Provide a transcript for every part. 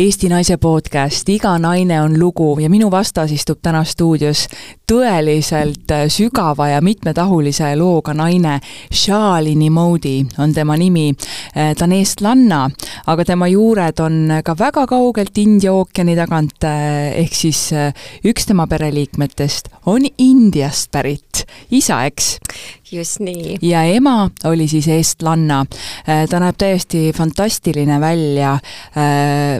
Eesti Naise podcast Iga naine on lugu ja minu vastas istub täna stuudios tõeliselt äh, sügava ja mitmetahulise looga naine. Shalini Moodi on tema nimi. Äh, ta on eestlanna, aga tema juured on ka väga kaugelt India ookeani tagant, äh, ehk siis üks tema pereliikmetest on Indiast pärit, isa, eks? just nii. ja ema oli siis eestlanna. ta näeb täiesti fantastiline välja.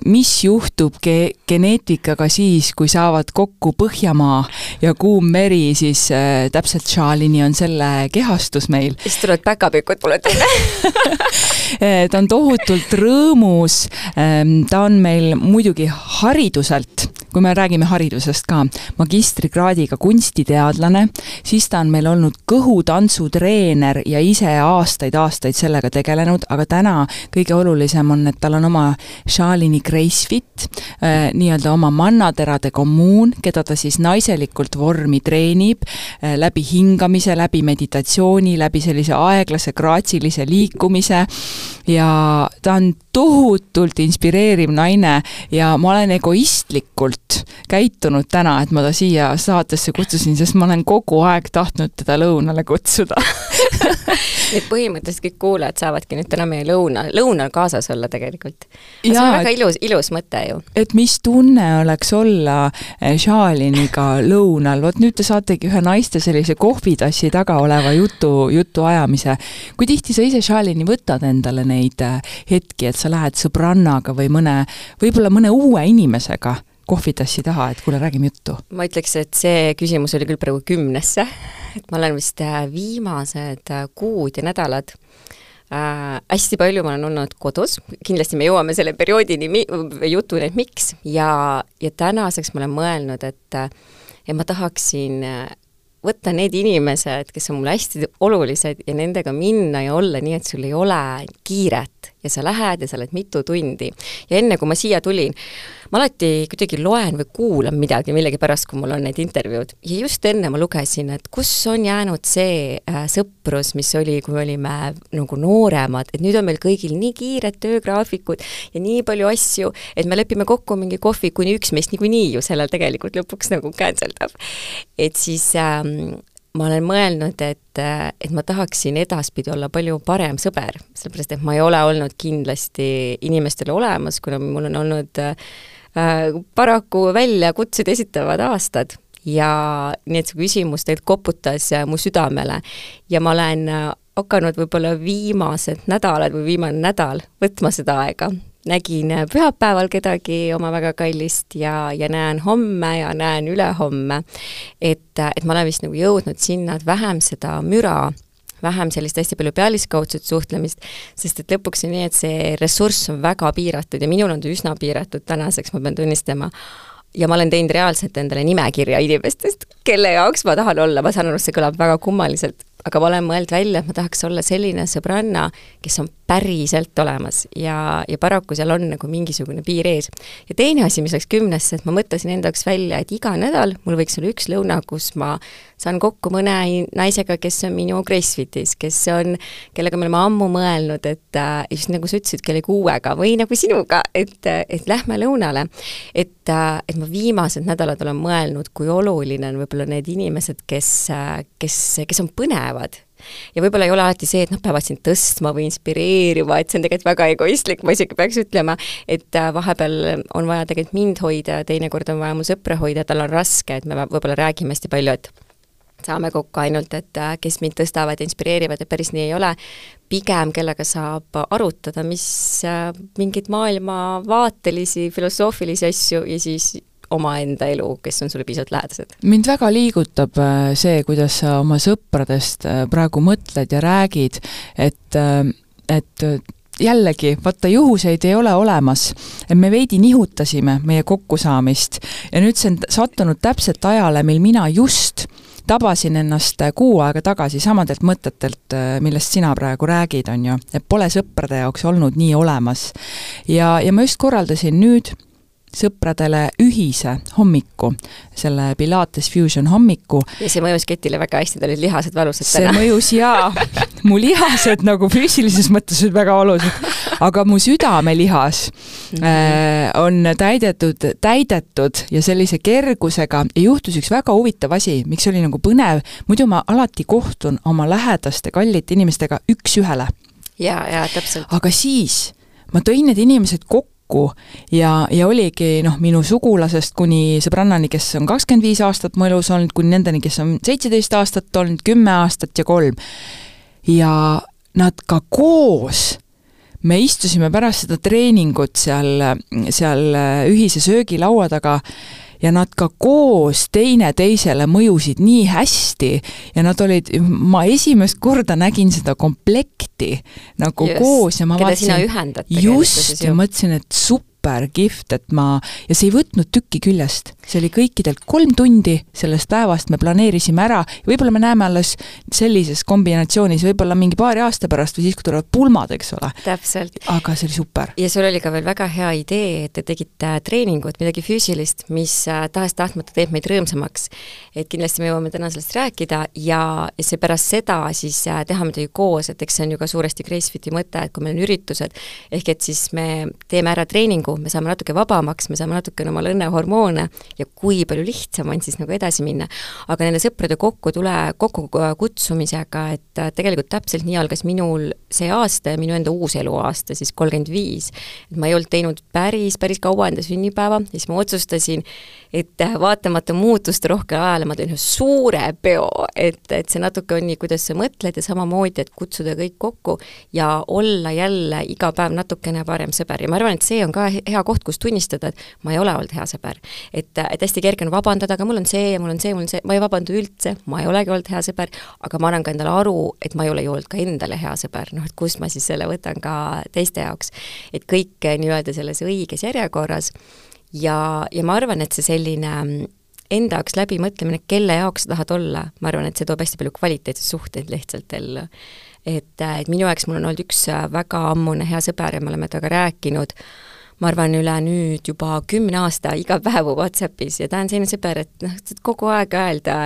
mis juhtub ge-, geneetikaga siis, kui saavad kokku Põhjamaa ja Kuum meri, siis äh, täpselt Shalini on selle kehastus meil. siis tulevad päkapikud, mulle äh, ta on tohutult rõõmus, ähm, ta on meil muidugi hariduselt kui me räägime haridusest ka, magistrikraadiga kunstiteadlane, siis ta on meil olnud kõhutantsutreener ja ise aastaid-aastaid sellega tegelenud, aga täna kõige olulisem on, et tal on oma Shalini Gracefit äh,, nii-öelda oma mannaterade kommuun, keda ta siis naiselikult vormi treenib äh, läbi hingamise, läbi meditatsiooni, läbi sellise aeglase graatsilise liikumise. Ja ta on tohutult inspireeriv naine ja ma olen egoistlikult käitunud täna, et ma ta siia saatesse kutsusin, sest ma olen kogu aeg tahtnud teda lõunale kutsuda et põhimõtteliselt kõik kuulajad saavadki nüüd täna meie lõuna, lõunal kaasas olla tegelikult. see on väga ilus, ilus mõte ju. et mis tunne oleks olla eh, lõunal, vot nüüd te saategi ühe naiste sellise kohvitassi taga oleva jutu, jutuajamise. kui tihti sa ise, Šalini, võtad endale neid eh, hetki, et sa lähed sõbrannaga või mõne, võib-olla mõne uue inimesega kohvitassi taha, et kuule, räägime juttu? ma ütleks, et see küsimus oli küll praegu kümnesse, et ma olen vist äh, viimased äh, kuud ja nädalad äh, hästi palju ma olen olnud kodus, kindlasti me jõuame selle perioodini, jutuni, et miks, ja, ja tänaseks ma olen mõelnud, et ja ma tahaksin võtta need inimesed, kes on mulle hästi olulised ja nendega minna ja olla nii, et sul ei ole kiiret ja sa lähed ja sa oled mitu tundi. ja enne, kui ma siia tulin, ma alati kuidagi loen või kuulan midagi millegipärast, kui mul on need intervjuud. ja just enne ma lugesin, et kus on jäänud see äh, sõprus, mis oli, kui me olime nagu nooremad, et nüüd on meil kõigil nii kiired töögraafikud ja nii palju asju, et me lepime kokku mingi kohvi, kuni üks meist niikuinii ju sellel tegelikult lõpuks nagu cancel dab. et siis ähm, ma olen mõelnud, et, et ma tahaksin edaspidi olla palju parem sõber, sellepärast et ma ei ole olnud kindlasti inimestele olemas, kuna mul on olnud äh, paraku väljakutsed esitavad aastad ja nii et see küsimus tegelikult koputas mu südamele ja ma olen hakanud võib-olla viimased nädalad või viimane nädal võtma seda aega. Nägin pühapäeval kedagi oma väga kallist ja, ja näen homme ja näen ülehomme. et, et ma olen vist nagu jõudnud sinna, et vähem seda müra vähem sellist hästi palju pealiskaudset suhtlemist, sest et lõpuks on nii, et see ressurss on väga piiratud ja minul on ta üsna piiratud tänaseks, ma pean tunnistama, ja ma olen teinud reaalselt endale nimekirja inimestest, kelle jaoks ma tahan olla, ma saan aru, see kõlab väga kummaliselt, aga ma olen mõelnud välja, et ma tahaks olla selline sõbranna, kes on päriselt olemas ja, ja paraku seal on nagu mingisugune piir ees. ja teine asi, mis läks kümnesse, et ma mõtlesin enda jaoks välja, et iga nädal mul võiks olla üks lõuna, kus ma saan kokku mõne naisega, kes on minu Gracefitis, kes on, kellega me oleme ammu mõelnud, et äh, just nagu sa ütlesid, kellegi uuega või nagu sinuga, et, et lähme lõunale. et, äh, et ma viimased nädalad olen mõelnud, kui oluline on võib-olla need inimesed, kes, äh, kes, kes on põnevad ja võib-olla ei ole alati see, et nad peavad sind tõstma või inspireerima, et see on tegelikult väga egoistlik, ma isegi peaks ütlema, et äh, vahepeal on vaja tegelikult mind hoida, teinekord on vaja mu sõpra hoida, tal on raske, et me võib-olla räägime hästi palju, et saame kokku ainult, et äh, kes mind tõstavad ja inspireerivad, et päris nii ei ole, pigem kellega saab arutada, mis äh, mingeid maailmavaatelisi, filosoofilisi asju ja siis omaenda elu, kes on sulle piisavalt lähedased? mind väga liigutab äh, see, kuidas sa oma sõpradest äh, praegu mõtled ja räägid, et, äh, et jällegi, vaata juhuseid ei ole olemas. me veidi nihutasime meie kokkusaamist ja nüüd see on sattunud täpselt ajale, mil mina just tabasin ennast kuu aega tagasi samadelt mõtetelt, millest sina praegu räägid, on ju, et pole sõprade jaoks olnud nii olemas. ja, ja ma just korraldasin nüüd sõpradele ühise hommiku, selle Pilates Fusion hommiku. ja see mõjus Ketile väga hästi, tal olid lihased valusad see täna. mõjus jaa, mu lihased nagu füüsilises mõttes olid väga olulised, aga mu südamelihas mm -hmm. on täidetud, täidetud ja sellise kergusega ja juhtus üks väga huvitav asi, miks oli nagu põnev, muidu ma alati kohtun oma lähedaste kallite inimestega üks-ühele. jaa, jaa, täpselt. aga siis ma tõin need inimesed kokku, kokku ja, ja oligi noh, minu sugulasest kuni sõbrannani, kes on kakskümmend viis aastat mu elus olnud, kuni nendeni, kes on seitseteist aastat olnud, kümme aastat ja kolm. ja nad ka koos me istusime pärast seda treeningut seal, seal ühise söögilaua taga ja nad ka koos teineteisele mõjusid nii hästi ja nad olid, ma esimest korda nägin seda komplekti nagu yes, koos ja ma vaatasin, just, ja mõtlesin, et super super kihvt, et ma, ja see ei võtnud tükki küljest. see oli kõikidelt kolm tundi sellest päevast, me planeerisime ära ja võib-olla me näeme alles sellises kombinatsioonis võib-olla mingi paari aasta pärast või siis, kui tulevad pulmad, eks ole. täpselt. aga see oli super. ja sul oli ka veel väga hea idee, et te tegite treeningut, midagi füüsilist, mis äh, tahes-tahtmata teeb meid rõõmsamaks. et kindlasti me jõuame täna sellest rääkida ja, ja see pärast seda siis äh, teha midagi koos, et eks see on ju ka suuresti Gracefiti mõte, et kui meil on üritused, ehk et siis me teeme ära treeningu, nagu me saame natuke vabamaks, me saame natukene omale õnnehormoone ja kui palju lihtsam on siis nagu edasi minna. aga nende sõprade kokku tule, kokkukutsumisega, et äh, tegelikult täpselt nii algas minul see aasta ja minu enda uus eluaasta, siis kolmkümmend viis. et ma ei olnud teinud päris, päris kaua enda sünnipäeva, siis ma otsustasin, et äh, vaatamata muutuste rohkele ajale ma teen ühe suure peo, et, et see natuke on nii, kuidas sa mõtled ja samamoodi, et kutsuda kõik kokku ja olla jälle iga päev natukene parem sõber ja ma arvan, et see on ka hea koht, kus tunnistada, et ma ei ole olnud hea sõber. et, et hästi kerge on vabandada, aga mul on see ja mul on see, mul on see, ma ei vabanda üldse, ma ei olegi olnud hea sõber, aga ma annan ka endale aru, et ma ei ole ju olnud ka endale hea sõber, noh et kust ma siis selle võtan ka teiste jaoks. et kõik nii-öelda selles õiges järjekorras ja, ja ma arvan, et see selline mm, enda jaoks läbimõtlemine, kelle jaoks sa tahad olla, ma arvan, et see toob hästi palju kvaliteetseid suhteid lihtsalt ellu. et, et minu jaoks mul on olnud üks väga ammune hea sõber ja me oleme temaga rääkinud äh, ma arvan, üle nüüd juba kümne aasta iga päev Whatsappis ja ta on selline sõber, et noh, kogu aeg öelda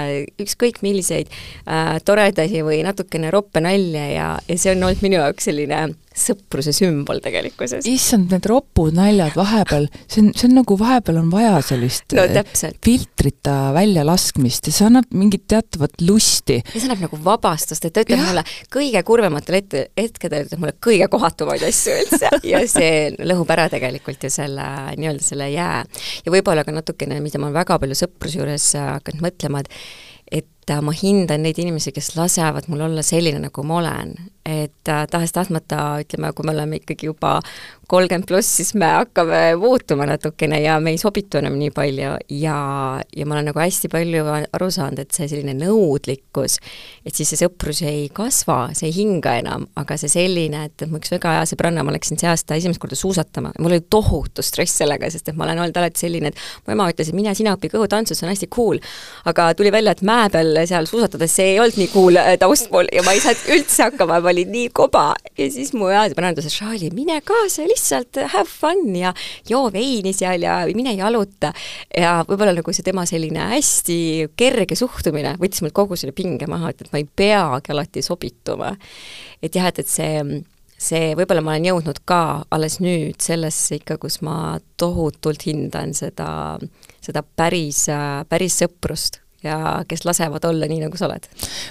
ükskõik milliseid äh, toredasid või natukene roppe nalja ja, ja see on olnud minu jaoks selline sõpruse sümbol tegelikkuses. issand, need ropud naljad vahepeal, see on, see on nagu vahepeal on vaja sellist no, täpselt. filtrita väljalaskmist ja see annab mingit teatavat lusti. ja see annab nagu vabastust, et ta ütleb mulle kõige kurvematel ette, hetkedel ütleb mulle kõige kohatumaid asju üldse ja see lõhub ära tegelikult ju selle nii-öelda selle jää. ja võib-olla ka natukene, mida ma olen väga palju sõpruse juures hakanud mõtlema, et et ma hindan neid inimesi, kes lasevad mul olla selline, nagu ma olen, et äh, tahes-tahtmata, ütleme, kui me oleme ikkagi juba kolmkümmend pluss, siis me hakkame muutuma natukene ja me ei sobitu enam nii palju. Ja, ja ma olen nagu hästi palju aru saanud, et see selline nõudlikkus, et siis see sõprus ei kasva, see ei hinga enam, aga see selline, et mu üks väga hea sõbranna, ma läksin see aasta esimest korda suusatama, mul oli tohutu stress sellega, sest et ma olen olnud alati selline, et mu ema ütles, et mine sina õpi kõhutantsu, see on hästi cool. aga tuli välja, et mäe peal seal suusatades see ei olnud nii cool äh, taust mul ja ma ei saanud üldse hakkama, ma olin nii koba ja siis mu hea sõbranna ütles, Charlie, mine kaasa lihtsalt, have fun ja joo veini seal ja mine jaluta. ja võib-olla nagu see tema selline hästi kerge suhtumine võttis mul kogu selle pinge maha, et, et ma ei peagi alati sobituma. et jah, et, et see see, võib-olla ma olen jõudnud ka alles nüüd sellesse ikka, kus ma tohutult hindan seda, seda päris, päris sõprust ja kes lasevad olla nii, nagu sa oled.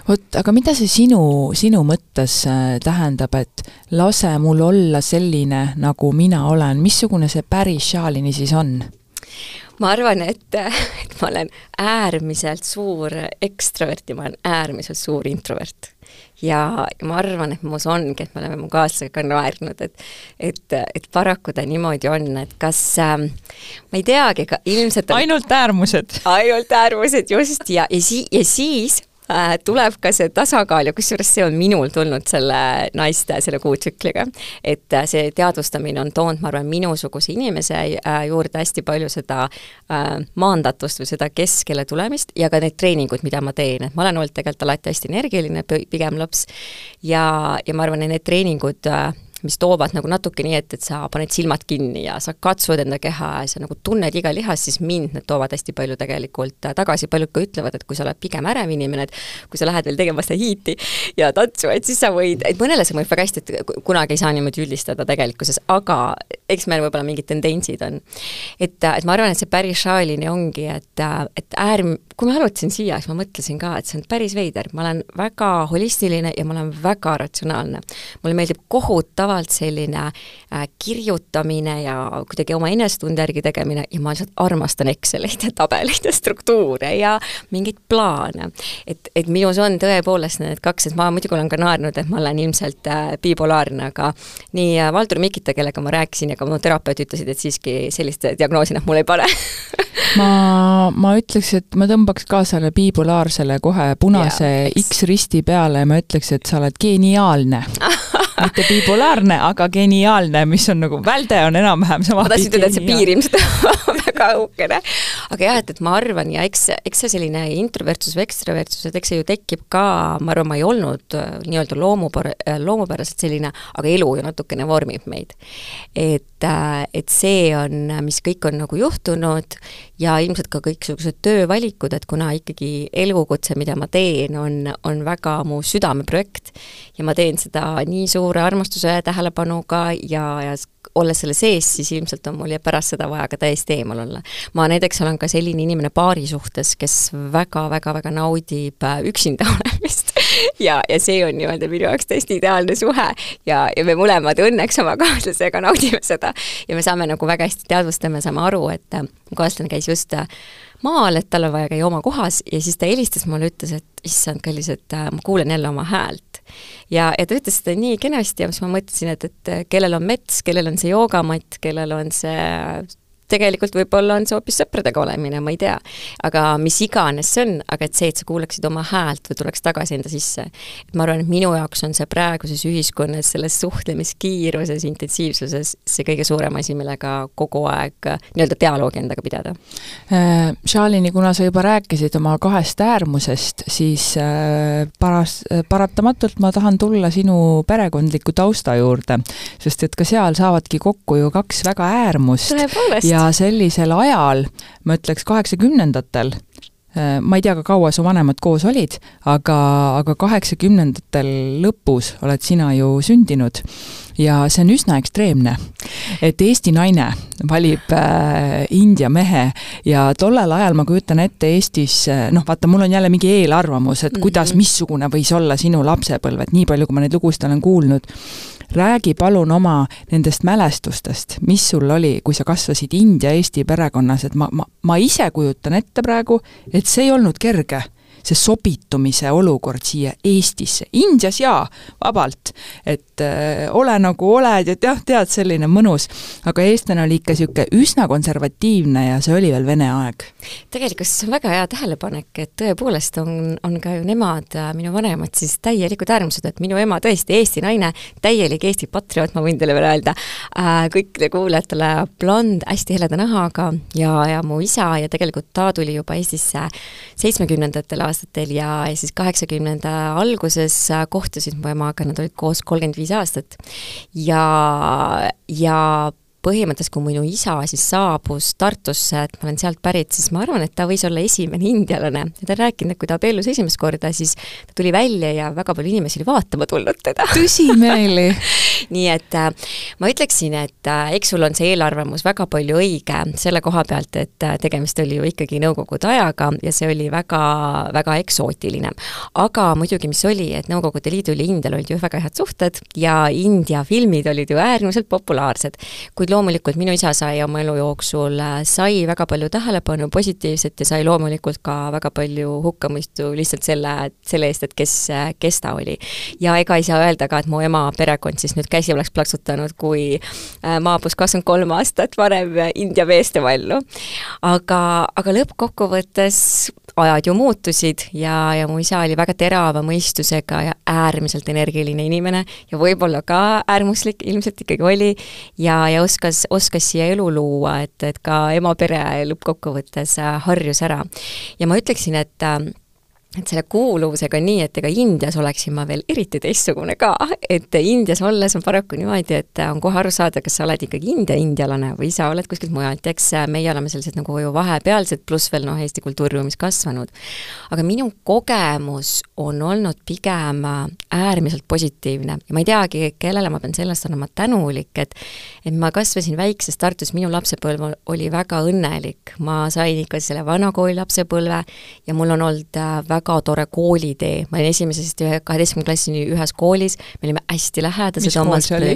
vot, aga mida see sinu, sinu mõttes äh, tähendab, et lase mul olla selline, nagu mina olen, missugune see päris Shalini siis on? ma arvan, et, et ma olen äärmiselt suur ekstrovert ja ma olen äärmiselt suur introvert ja, ma arvan, et mus ongi, et me oleme mu kaaslasega ka naernud, et et, et paraku ta niimoodi on, et kas äh, ma ei teagi, ilmselt on, ainult äärmused. ainult äärmused, just, ja, ja si-, ja siis tuleb ka see tasakaal ja kusjuures see on minul tulnud selle naiste selle kuutsükliga. et äh, see teadvustamine on toonud, ma arvan, minusuguse inimese äh, juurde hästi palju seda maandatust või seda keskele tulemist ja ka need treeningud, mida ma teen, et ma olen olnud tegelikult alati hästi energiline pigem laps ja, ja ma arvan, et need treeningud mis toovad nagu natuke nii, et, et sa paned silmad kinni ja sa katsud enda keha ja sa nagu tunned iga lihast, siis mind need toovad hästi palju tegelikult tagasi, paljud ka ütlevad, et kui sa oled pigem ärev inimene, et kui sa lähed veel tegema seda hiiti ja tantsu, et siis sa võid, et mõnele see mõjub väga hästi, et kunagi ei saa niimoodi üldistada tegelikkuses, aga eks meil võib-olla mingid tendentsid on. et, et ma arvan, et see päris šaalini ongi, et, et äärm-, kui ma arvutasin siia, siis ma mõtlesin ka, et see on päris veider, ma olen väga holistiline ja ma olen väga ratsionaalne. mulle meeldib kohutavalt selline äh, kirjutamine ja kuidagi oma enesetunde järgi tegemine ja ma lihtsalt armastan Excelit ja tabeleid ja struktuure ja mingeid plaane. et, et minus on tõepoolest need kaks, et ma muidugi olen ka naernud, et ma olen ilmselt äh, bipolaarne, aga nii äh, Valdur Mikita, kellega ma rääkisin ja ka mu terapeut ütlesid, et siiski sellist diagnoosi nad mulle ei pane ma, ma ütleks, et ma tõmbaks ka selle bipolaarsele kohe punase yeah, X-risti peale ja ma ütleks, et sa oled geniaalne mitte bipolaarne, aga geniaalne, mis on nagu, välde on enam-vähem sama. ma tahtsin ütelda, et see piir ilmselt õhukene. aga jah, et, et ma arvan ja eks, eks see selline introvertsus või ekstravertsus, et eks see ju tekib ka, ma arvan, ma ei olnud äh, nii-öelda loomupär-, äh, loomupäraselt selline, aga elu ju natukene vormib meid. et, äh, et see on, mis kõik on nagu juhtunud ja ilmselt ka kõiksugused töövalikud, et kuna ikkagi elukutse, mida ma teen, on, on väga mu südameprojekt ja ma teen seda nii suure armastuse ja tähelepanuga ja, ja olles selle sees, siis ilmselt on mul pärast seda vaja ka täiesti eemal olla. ma näiteks olen ka selline inimene paari suhtes, kes väga-väga-väga naudib äh, üksinda olemist. Ja, ja see on nii-öelda minu jaoks täiesti ideaalne suhe. Ja, ja me mõlemad õnneks oma kaaslasega naudime seda. Ja me saame nagu väga hästi teadvustama, saame aru, et äh, mu kaaslane käis just äh, maal, et tal on vaja käia oma kohas ja siis ta helistas mulle, ütles, et issand, kallis, et äh, ma kuulen jälle oma häält. ja, ja ta ütles seda nii kenasti ja siis ma mõtlesin, et, et kellel on mets, kellel on see joogamatt, kellel on see tegelikult võib-olla on see hoopis sõpradega olemine, ma ei tea. aga mis iganes see on, aga et see, et sa kuuleksid oma häält või tuleks tagasi enda sisse. et ma arvan, et minu jaoks on see praeguses ühiskonnas, selles suhtlemiskiiruses, intensiivsuses see kõige suurem asi, millega kogu aeg nii-öelda dialoogi endaga pidada äh,. Shalini, kuna sa juba rääkisid oma kahest äärmusest, siis äh, paras, paratamatult ma tahan tulla sinu perekondliku tausta juurde, sest et ka seal saavadki kokku ju kaks väga äärmust. ja ja sellisel ajal, ma ütleks kaheksakümnendatel, äh, ma ei tea ka kaua su vanemad koos olid, aga, aga kaheksakümnendatel lõpus oled sina ju sündinud. Ja see on üsna ekstreemne, et Eesti naine valib äh, India mehe ja tollel ajal ma kujutan ette Eestis, äh, noh, vaata, mul on jälle mingi eelarvamus, et kuidas, mhm. missugune võis olla sinu lapsepõlv, et nii palju, kui ma neid lugusid olen kuulnud, räägi palun oma nendest mälestustest, mis sul oli, kui sa kasvasid India-Eesti perekonnas, et ma, ma, ma ise kujutan ette praegu, et see ei olnud kerge see sobitumise olukord siia Eestisse, Indias jaa, vabalt, et äh, ole nagu oled ja jah, tead, selline mõnus, aga eestlane oli ikka niisugune üsna konservatiivne ja see oli veel Vene aeg. tegelikult see on väga hea tähelepanek, et tõepoolest on, on ka ju nemad, minu vanemad siis täielikud äärmused, et minu ema tõesti Eesti naine, täielik Eesti patrioot, ma võin teile veel öelda. Äh,, kõikidele kuulajatele blond, hästi heleda nahaga ja, ja mu isa ja tegelikult ta tuli juba Eestisse seitsmekümnendatel aastatel, aastatel ja, siis kaheksakümnenda alguses kohtusid mu emaga, nad olid koos kolmkümmend viis aastat. ja, ja põhimõtteliselt, kui minu isa siis saabus Tartusse, et ma olen sealt pärit, siis ma arvan, et ta võis olla esimene indialane. ja ta on rääkinud, et kui ta abiellus esimest korda, siis ta tuli välja ja väga palju inimesi oli vaatama tulnud teda. tõsimeeli nii et äh, ma ütleksin, et äh, eks sul on see eelarvamus väga palju õige selle koha pealt, et äh, tegemist oli ju ikkagi Nõukogude ajaga ja see oli väga, väga eksootiline. aga muidugi, mis oli, et Nõukogude Liidul ja Indial olid ju väga head suhted ja India filmid olid ju äärmiselt populaarsed. kuid loomulikult minu isa sai oma elu jooksul, sai väga palju tähelepanu positiivset ja sai loomulikult ka väga palju hukkamõistu lihtsalt selle, selle eest, et kes, kes ta oli. ja ega ei saa öelda ka, et mu ema perekond siis nüüd käsi oleks plaksutanud, kui äh, maabus kakskümmend kolm aastat varem India veestevallu. aga, aga lõppkokkuvõttes ajad ju muutusid ja, ja mu isa oli väga terava mõistusega ja äärmiselt energiline inimene ja võib-olla ka äärmuslik ilmselt ikkagi oli ja, ja oskas, oskas siia elu luua, et, et ka ema pere lõppkokkuvõttes äh, harjus ära. ja ma ütleksin, et äh, et selle kuuluvusega on nii, et ega Indias oleksin ma veel eriti teistsugune ka, et Indias olles on paraku niimoodi, et on kohe aru saada, kas sa oled ikkagi India indialane või sa oled kuskilt mujalt, eks meie oleme sellised nagu ju vahepealsed, pluss veel noh, Eesti kultuuriruumis kasvanud. aga minu kogemus on olnud pigem äärmiselt positiivne. Ja ma ei teagi, kellele ma pean sellest olema tänulik, et et ma kasvasin väikses Tartus, minu lapsepõlv oli väga õnnelik, ma sain ikka selle vana kooli lapsepõlve ja mul on olnud väga väga tore koolitee, ma olin esimesest kaheteistkümnenda klassini ühes koolis, me olime hästi lähedased. mis kool see oli?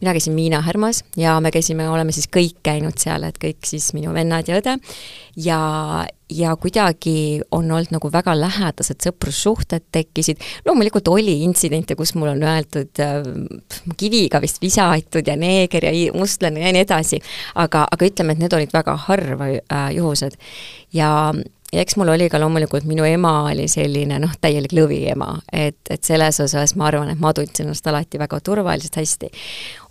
mina käisin Miina Härmas ja me käisime, oleme siis kõik käinud seal, et kõik siis minu vennad ja õde ja, ja kuidagi on olnud nagu väga lähedased sõprussuhted tekkisid, loomulikult oli intsidente, kus mul on öeldud äh, kiviga vist visatud ja neeger ja mustlane ja nii edasi, aga, aga ütleme, et need olid väga harva äh, juhused. ja ja eks mul oli ka loomulikult, minu ema oli selline noh, täielik lõviema, et, et selles osas ma arvan, et ma tundsin ennast alati väga turvaliselt hästi.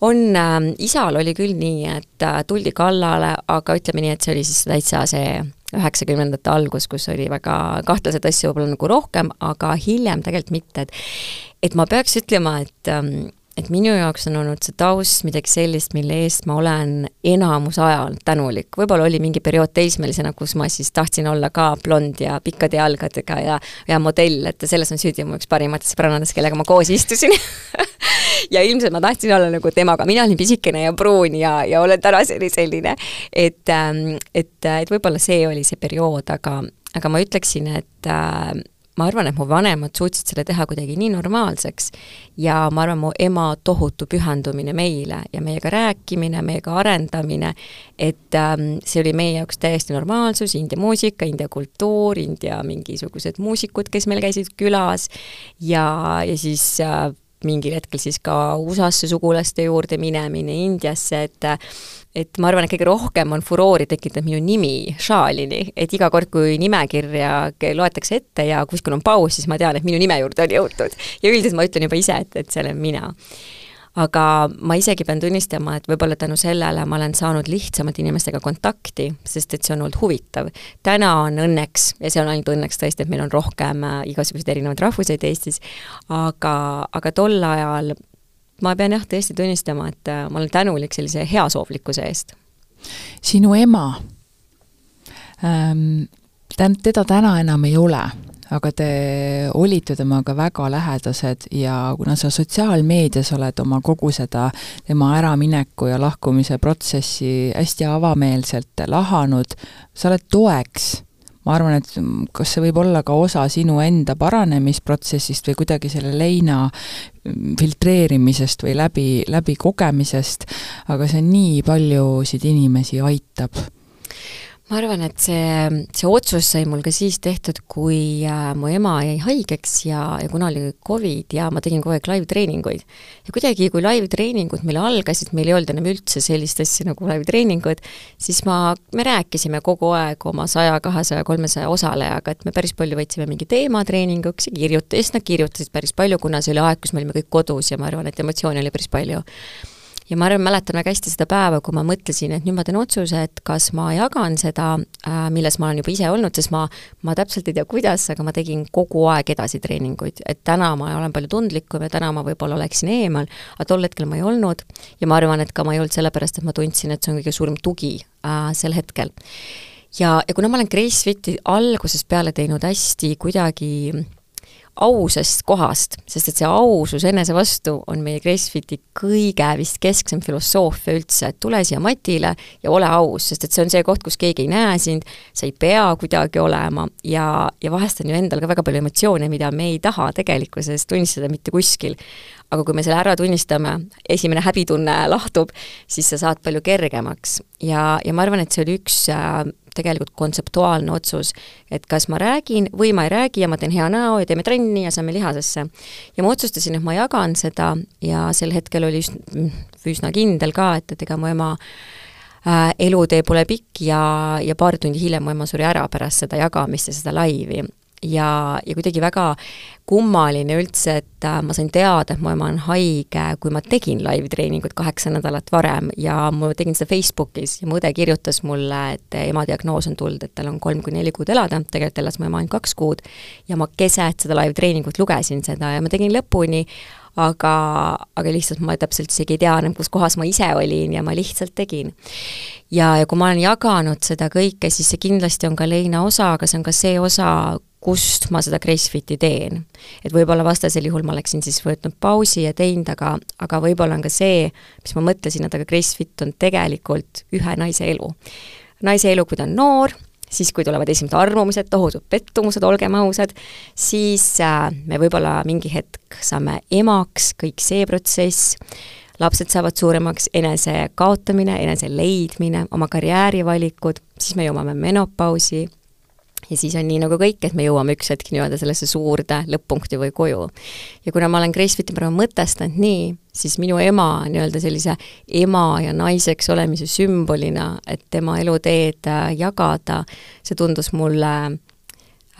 on äh,, isal oli küll nii, et äh, tuldi kallale, aga ütleme nii, et see oli siis täitsa see üheksakümnendate algus, kus oli väga kahtlaseid asju võib-olla nagu rohkem, aga hiljem tegelikult mitte, et et ma peaks ütlema, et ähm, et minu jaoks on olnud see taust midagi sellist, mille eest ma olen enamus ajal tänulik. võib-olla oli mingi periood teismelisena, kus ma siis tahtsin olla ka blond ja pikkade jalgadega ja, ja modell, et selles on süüdi mu üks parimatest sõbrannadest, kellega ma koos istusin ja ilmselt ma tahtsin olla nagu temaga, mina olin pisikene ja pruun ja, ja olen tänaseni selline. et, ähm, et, et võib-olla see oli see periood, aga, aga ma ütleksin, et äh, ma arvan, et mu vanemad suutsid selle teha kuidagi nii normaalseks ja ma arvan, mu ema tohutu pühendumine meile ja meiega rääkimine, meiega arendamine, et ähm, see oli meie jaoks täiesti normaalsus, India muusika, India kultuur, India mingisugused muusikud, kes meil käisid külas ja, ja siis äh, mingil hetkel siis ka USA-sse sugulaste juurde minemine, Indiasse, et et ma arvan, et kõige rohkem on furoori tekitanud minu nimi Shalini, et iga kord, kui nimekirja loetakse ette ja kuskil on paus, siis ma tean, et minu nime juurde on jõutud. ja üldiselt ma ütlen juba ise, et, et see olen mina aga ma isegi pean tunnistama, et võib-olla tänu sellele ma olen saanud lihtsamalt inimestega kontakti, sest et see on olnud huvitav. täna on õnneks, ja see on ainult õnneks tõesti, et meil on rohkem äh, igasuguseid erinevaid rahvuseid Eestis, aga, aga tol ajal ma pean jah, tõesti tunnistama, et äh, ma olen tänulik sellise heasoovlikkuse eest. sinu ema ähm,, teda täna enam ei ole aga te olite temaga väga lähedased ja kuna sa sotsiaalmeedias oled oma kogu seda tema äramineku ja lahkumise protsessi hästi avameelselt lahanud, sa oled toeks ma arvan, et kas see võib olla ka osa sinu enda paranemisprotsessist või kuidagi selle leina filtreerimisest või läbi, läbi kogemisest, aga see nii paljusid inimesi aitab ma arvan, et see, see otsus sai mul ka siis tehtud, kui äh, mu ema jäi haigeks ja, ja kuna oli Covid ja ma tegin kogu aeg live-treeninguid. ja kuidagi, kui live-treeningud meil algasid, meil ei olnud enam üldse sellist asja nagu live-treeningud, siis ma, me rääkisime kogu aeg oma saja, kahesaja, kolmesaja osalejaga, et me päris palju võtsime mingi teema treeninguks ja kirjuta-, siis nad kirjutasid päris palju, kuna see oli aeg, kus me olime kõik kodus ja ma arvan, et emotsioone oli päris palju ja ma arvan, mäletan väga hästi seda päeva, kui ma mõtlesin, et nüüd ma teen otsuse, et kas ma jagan seda, äh, milles ma olen juba ise olnud, sest ma, ma täpselt ei tea, kuidas, aga ma tegin kogu aeg edasi treeninguid, et täna ma olen palju tundlikum ja täna ma võib-olla oleksin eemal, aga tol hetkel ma ei olnud ja ma arvan, et ka ma ei olnud sellepärast, et ma tundsin, et see on kõige suurem tugi äh, sel hetkel. ja, ja kuna ma olen Gracefiti algusest peale teinud hästi kuidagi ausast kohast, sest et see ausus enese vastu on meie Gracefiti kõige vist kesksem filosoofia üldse, et tule siia matile ja ole aus, sest et see on see koht, kus keegi ei näe sind, sa ei pea kuidagi olema ja, ja vahest on ju endal ka väga palju emotsioone, mida me ei taha tegelikkuses tunnistada mitte kuskil. Aga kui me selle ära tunnistame, esimene häbitunne lahtub, siis sa saad palju kergemaks ja, ja ma arvan, et see oli üks äh, tegelikult kontseptuaalne otsus, et kas ma räägin või ma ei räägi ja ma teen hea näo ja teeme trenni ja saame lihasesse. ja ma otsustasin, et ma jagan seda ja sel hetkel oli üsna, üsna kindel ka, et, et ega mu ema äh, elutee pole pikk ja, ja paar tundi hiljem mu ema suri ära pärast seda jagamist ja seda laivi ja, ja kuidagi väga kummaline üldse, et äh, ma sain teada, et mu ema on haige, kui ma tegin live-treeningut kaheksa nädalat varem ja ma tegin seda Facebookis ja mu õde kirjutas mulle, et ema diagnoos on tulnud, et tal on kolm kuni neli kuud elada, tegelikult elas mu ema ainult kaks kuud, ja ma keset seda live-treeningut lugesin seda ja ma tegin lõpuni, aga, aga lihtsalt ma täpselt isegi ei tea enam, kus kohas ma ise olin ja ma lihtsalt tegin. ja, ja kui ma olen jaganud seda kõike, siis see kindlasti on ka leina osa, aga see on ka see osa, kust ma seda Gracefiti teen. et võib-olla vastasel juhul ma oleksin siis võtnud pausi ja teinud, aga, aga võib-olla on ka see, mis ma mõtlesin, et aga Gracefit on tegelikult ühe naise elu. naise elu, kui ta on noor, siis kui tulevad esimesed armumised, tohutud pettumused, olgem ausad, siis äh, me võib-olla mingi hetk saame emaks, kõik see protsess, lapsed saavad suuremaks, enese kaotamine, enese leidmine, oma karjäärivalikud, siis me jõuame menopausi, ja siis on nii nagu kõik, et me jõuame üks hetk nii-öelda sellesse suurde lõpp-punkti või koju. ja kuna ma olen Gracefiti praegu mõtestanud nii, siis minu ema nii-öelda sellise ema ja naiseks olemise sümbolina, et tema eluteed äh, jagada, see tundus mulle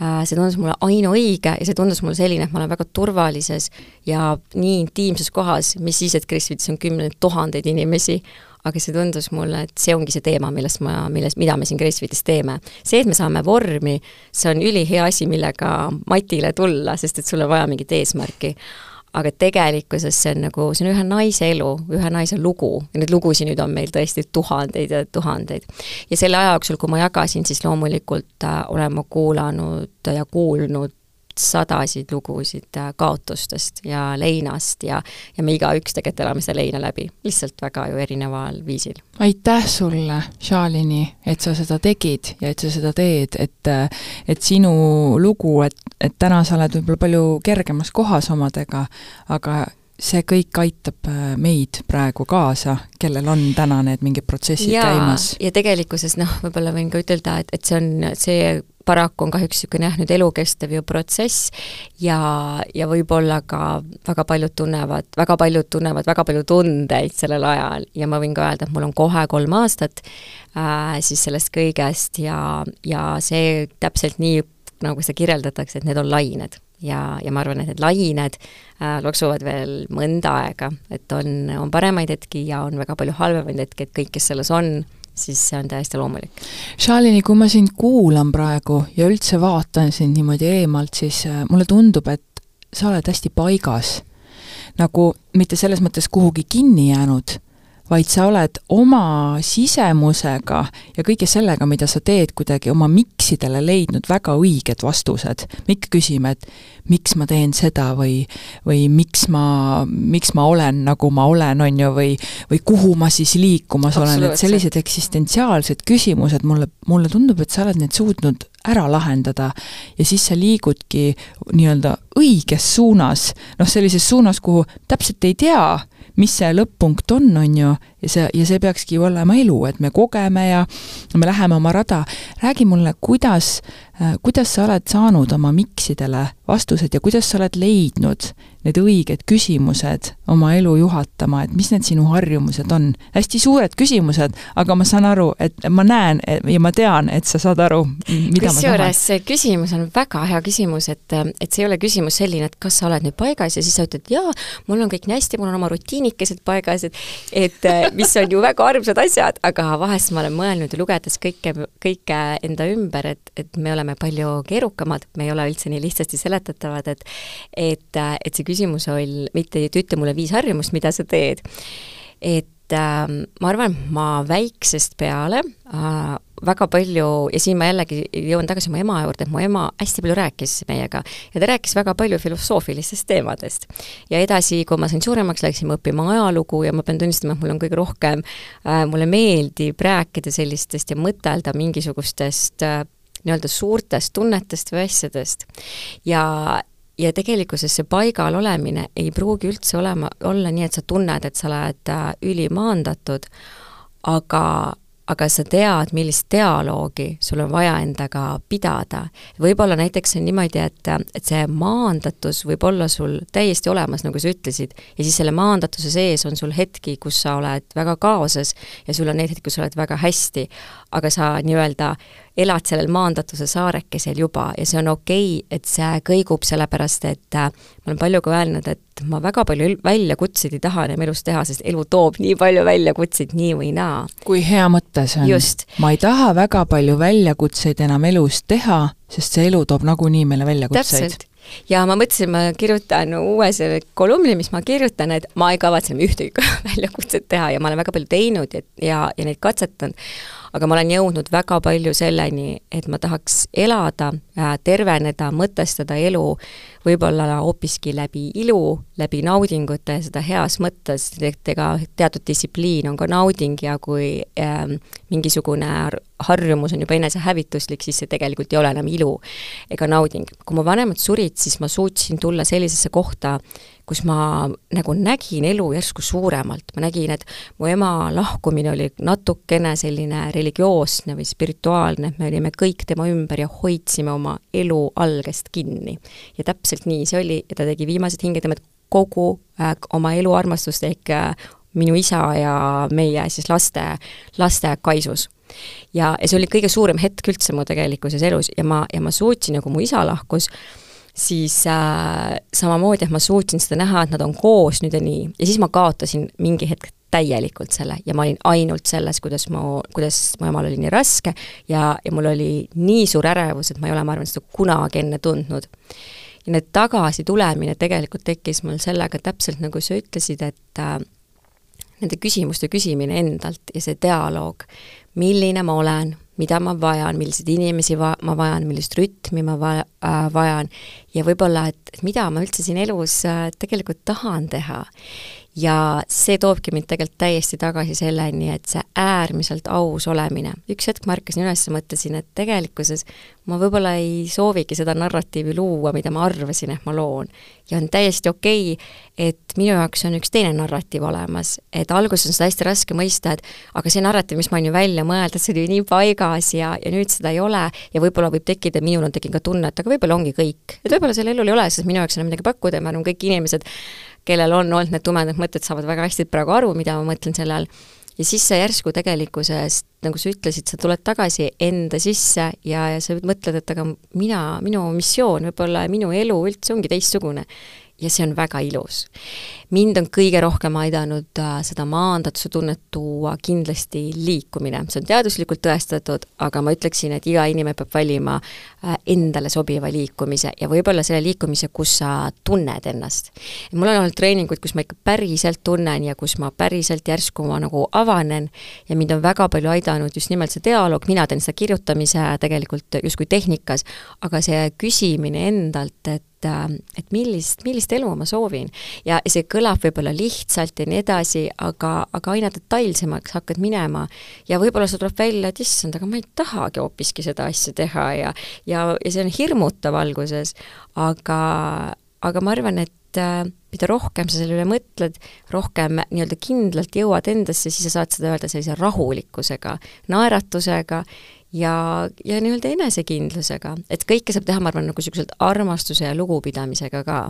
äh, see tundus mulle ainuõige ja see tundus mulle selline, et ma olen väga turvalises ja nii intiimses kohas, mis siis, et Gracefit'is on kümneid tuhandeid inimesi, aga see tundus mulle, et see ongi see teema, millest ma, milles, mida me siin Gracefitis teeme. see, et me saame vormi, see on ülihea asi, millega matile tulla, sest et sul on vaja mingit eesmärki. aga tegelikkuses see on nagu, see on ühe naise elu, ühe naise lugu ja neid lugusid nüüd on meil tõesti tuhandeid ja tuhandeid. ja selle aja jooksul, kui ma jagasin, siis loomulikult äh, olen ma kuulanud ja kuulnud sadasid lugusid äh, kaotustest ja leinast ja, ja me igaüks tegelikult elame seda leina läbi, lihtsalt väga ju erineval viisil. aitäh sulle, Shalini, et sa seda tegid ja et sa seda teed, et et sinu lugu, et, et täna sa oled võib-olla palju kergemas kohas omadega, aga see kõik aitab äh, meid praegu kaasa, kellel on täna need mingid protsessid ja, käimas. ja tegelikkuses noh, võib-olla võin ka ütelda, et, et see on, see paraku on kahjuks niisugune jah, nüüd elukestev ju protsess ja, ja võib-olla ka väga paljud tunnevad, väga paljud tunnevad väga palju tundeid sellel ajal ja ma võin ka öelda, et mul on kohe kolm aastat äh, siis sellest kõigest ja, ja see täpselt nii, nagu seda kirjeldatakse, et need on lained. Ja, ja ma arvan, et need lained äh, loksuvad veel mõnda aega, et on, on paremaid hetki ja on väga palju halvemaid hetki, et kõik, kes selles on, siis see on täiesti loomulik. Shalini, kui ma sind kuulan praegu ja üldse vaatan sind niimoodi eemalt, siis äh, mulle tundub, et sa oled hästi paigas. nagu mitte selles mõttes kuhugi kinni jäänud, vaid sa oled oma sisemusega ja kõige sellega, mida sa teed, kuidagi oma miksidele leidnud väga õiged vastused. me ikka küsime, et miks ma teen seda või, või miks ma, miks ma olen, nagu ma olen, on ju, või või kuhu ma siis liikumas olen, et sellised eksistentsiaalsed küsimused mulle, mulle tundub, et sa oled need suutnud ära lahendada ja siis sa liigudki nii-öelda õiges suunas, noh, sellises suunas, kuhu täpselt ei tea, mis see lõpp-punkt on, on ju, ja see, ja see peakski ju olema elu, et me kogeme ja me läheme oma rada. räägi mulle, kuidas, kuidas sa oled saanud oma miksidele vastused ja kuidas sa oled leidnud need õiged küsimused oma elu juhatama, et mis need sinu harjumused on? hästi suured küsimused, aga ma saan aru, et ma näen ja ma tean, et sa saad aru, mida ma tahan. see küsimus on väga hea küsimus, et, et see ei ole küsimus selline, et kas sa oled nüüd paigas ja siis sa ütled, jaa, mul on kõik nii hästi, mul on oma rutiinikesed paigas, et et mis on ju väga armsad asjad, aga vahest ma olen mõelnud ja lugedes kõike, kõike enda ümber, et, et me oleme palju keerukamad, me ei ole üldse nii lihtsasti seletatavad, et et, et see küsimus oli mitte, et ütle mulle viis harjumust, mida sa teed. et äh, ma arvan, et ma väiksest peale äh, väga palju ja siin ma jällegi jõuan tagasi oma ema juurde, et mu ema hästi palju rääkis meiega ja ta rääkis väga palju filosoofilistest teemadest. ja edasi, kui ma sain suuremaks, läksime õppima ajalugu ja ma pean tunnistama, et mul on kõige rohkem äh,, mulle meeldib rääkida sellistest ja mõtelda mingisugustest äh, nii-öelda suurtest tunnetest või asjadest. ja, ja tegelikkuses see paigal olemine ei pruugi üldse olema, olla nii, et sa tunned, et sa oled äh, ülimaandatud, aga aga sa tead, millist dialoogi sul on vaja endaga pidada. võib-olla näiteks on niimoodi, et, et see maandatus võib olla sul täiesti olemas, nagu sa ütlesid, ja siis selle maandatuse sees on sul hetki, kus sa oled väga kaoses ja sul on neid hetki, kus sa oled väga hästi, aga sa nii-öelda elad sellel maandatuse saarekesel juba ja see on okei okay,, et see kõigub, sellepärast et äh, ma olen palju ka öelnud, et ma väga palju väljakutseid ei taha enam elus teha, sest elu toob nii palju väljakutseid nii või naa. kui hea mõte see on. ma ei taha väga palju väljakutseid enam elus teha, sest see elu toob nagunii meile väljakutseid ja ma mõtlesin, ma kirjutan uue selle kolumni, mis ma kirjutan, et ma ei kavatse ühtegi väljakutset teha ja ma olen väga palju teinud ja, ja, ja neid katsetanud, aga ma olen jõudnud väga palju selleni, et ma tahaks elada äh,, terveneda, mõtestada elu võib-olla hoopiski läbi ilu, läbi naudingute, seda heas mõttes, et ega teatud distsipliin on ka nauding ja kui äh, mingisugune harjumus on juba enesehävituslik, siis see tegelikult ei ole enam ilu ega nauding. kui mu vanemad surid, siis ma suutsin tulla sellisesse kohta, kus ma nagu nägin elu järsku suuremalt, ma nägin, et mu ema lahkumine oli natukene selline religioosne või spirituaalne, me olime kõik tema ümber ja hoidsime oma elu algest kinni. ja täpselt nii see oli ja ta tegi viimased hingetemed kogu äh, oma eluarmastust ehk äh, minu isa ja meie siis laste, laste kaisus ja, ja see oli kõige suurem hetk üldse mu tegelikkuses elus ja ma, ja ma suutsin, kui mu isa lahkus, siis äh, samamoodi, et ma suutsin seda näha, et nad on koos nüüd ja nii, ja siis ma kaotasin mingi hetk täielikult selle. Ja ma olin ainult selles, kuidas mu, kuidas mu emal oli nii raske. Ja, ja mul oli nii suur ärevus, et ma ei ole, ma arvan, seda kunagi enne tundnud. ja nüüd tagasitulemine tegelikult tekkis mul sellega täpselt, nagu sa ütlesid, et äh, nende küsimuste küsimine endalt ja see dialoog, milline ma olen, mida ma vajan, milliseid inimesi va-, ma vajan, millist rütmi ma va-, äh, vajan. Ja võib-olla, et, mida ma üldse siin elus äh, tegelikult tahan teha ja see toobki mind tegelikult täiesti tagasi selleni, et see äärmiselt aus olemine. üks hetk ma ärkasin üles ja mõtlesin, et tegelikkuses ma võib-olla ei soovigi seda narratiivi luua, mida ma arvasin, et ma loon. ja on täiesti okei okay,, et minu jaoks on üks teine narratiiv olemas, et alguses on seda hästi raske mõista, et aga see narratiiv, mis ma olen ju välja mõelnud, see oli nii paigas ja, ja nüüd seda ei ole ja võib-olla võib tekkida, minul on tekkinud ka tunne, et aga võib-olla ongi kõik. et võib-olla sellel elul ei ole, sest minu jaoks enam midagi pakkuda ja ma arvan, kõik inimesed kellel on olnud need tumedad mõtted, saavad väga hästi praegu aru, mida ma mõtlen selle all, ja siis sa järsku tegelikkuses, nagu sa ütlesid, sa tuled tagasi enda sisse ja, ja sa mõtled, et aga mina, minu missioon võib-olla, minu elu üldse ongi teistsugune ja see on väga ilus. mind on kõige rohkem aidanud äh, seda maandatuse tunnet tuua kindlasti liikumine, see on teaduslikult tõestatud, aga ma ütleksin, et iga inimene peab valima äh, endale sobiva liikumise ja võib-olla selle liikumise, kus sa tunned ennast. mul on olnud treeninguid, kus ma ikka päriselt tunnen ja kus ma päriselt järsku ma nagu avanen ja mind on väga palju aidanud just nimelt see dialoog, mina teen seda kirjutamise tegelikult justkui tehnikas, aga see küsimine endalt, et et, äh, et millist, millist elu ma soovin. ja see kõlab võib-olla lihtsalt ja nii edasi, aga, aga aina detailsemaks hakkad minema ja võib-olla sul tuleb välja, et issand, aga ma ei tahagi hoopiski seda asja teha ja ja, ja see on hirmutav alguses, aga, aga ma arvan, et äh, mida rohkem sa selle üle mõtled, rohkem nii-öelda kindlalt jõuad endasse, siis sa saad seda öelda sellise rahulikkusega, naeratusega ja, ja nii-öelda enesekindlusega, et kõike saab teha, ma arvan, nagu niisuguselt armastuse ja lugupidamisega ka.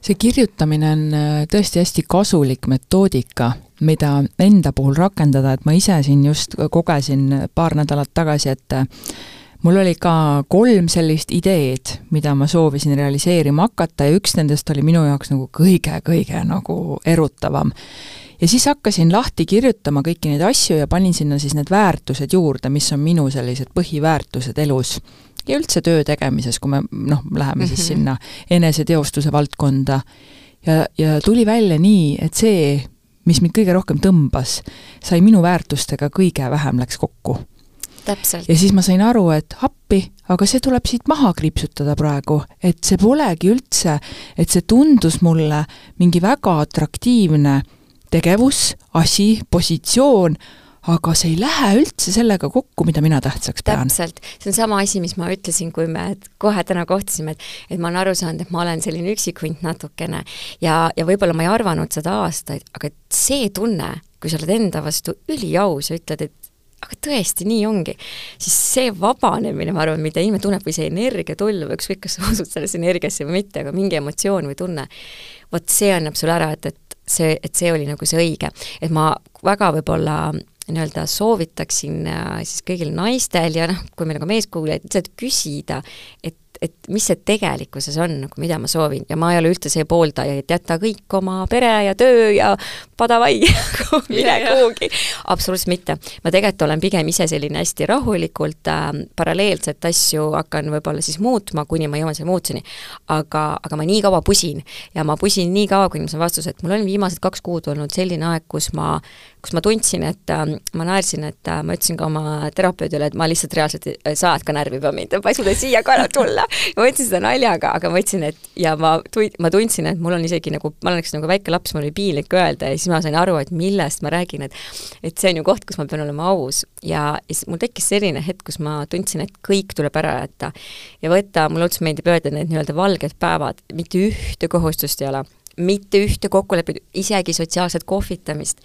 see kirjutamine on äh, tõesti hästi kasulik metoodika, mida enda puhul rakendada, et ma ise siin just kogesin paar nädalat tagasi, et äh, mul oli ka kolm sellist ideed, mida ma soovisin realiseerima hakata. Ja üks nendest oli minu jaoks nagu kõige-kõige nagu erutavam ja siis hakkasin lahti kirjutama kõiki neid asju ja panin sinna siis need väärtused juurde, mis on minu sellised põhiväärtused elus. ja üldse töö tegemises, kui me noh, läheme mm -hmm. siis mhm. sinna eneseteostuse valdkonda. ja, ja tuli välja nii, et see, mis mind kõige rohkem tõmbas, sai minu väärtustega kõige vähem läks kokku täpselt. ja siis ma sain aru, et appi, aga see tuleb siit maha kriipsutada praegu, et see polegi üldse, et see tundus mulle mingi väga atraktiivne tegevus, asi, positsioon, aga see ei lähe üldse sellega kokku, mida mina tähtsaks pean. täpselt, see on sama asi, mis ma ütlesin, kui me kohe täna kohtusime, et et ma olen aru saanud, et ma olen selline üksikhunt natukene ja, ja võib-olla ma ei arvanud seda aastaid, aga et see tunne, kui sa oled enda vastu üliaus ja ütled, et aga tõesti, nii ongi, siis see vabanemine, ma arvan, mida inimene tunneb või see energiatulv, ükskõik, kas sa usud sellesse energiasse või mitte, aga mingi emotsioon või tunne, vot see annab sulle ära, et, et see, et see oli nagu see õige. et ma väga võib-olla nii-öelda soovitaksin äh, siis kõigil naistel ja noh, kui meil on ka meeskuulajaid, lihtsalt küsida, et et mis see tegelikkuses on, nagu mida ma soovin ja ma ei ole üldse see pooldaja, et jäta kõik oma pere ja töö ja padavai mine kuhugi. absoluutselt mitte. ma tegelikult olen pigem ise selline hästi rahulikult äh, paralleelselt asju hakkan võib-olla siis muutma, kuni ma jõuan selle muutuseni. aga, aga ma nii kaua pusin ja ma pusin nii kaua, kuni ma saan vastuse, et mul on viimased kaks kuud olnud selline aeg, kus ma kus ma tundsin, et äh, ma naersin, et äh, ma ütlesin ka oma terapeudile, et ma lihtsalt reaalselt, sa ajad ka närvi juba mind, ma ei suuda siia ka enam tulla. ma ütlesin seda naljaga, aga ma ütlesin, et ja ma tund-, ma tundsin, et mul on isegi nagu, ma olen üks nagu väike laps, mul oli piinlik öelda ja siis ma sain aru, et millest ma räägin, et et see on ju koht, kus ma pean olema aus ja, ja siis mul tekkis selline hetk, kus ma tundsin, et kõik tuleb ära jätta. ja võtta, mulle otseselt meeldib öelda, need nii-öelda valged päevad, mitte ühte kohustust ei ole mitte ühte kokkulepet, isegi sotsiaalset kohvitamist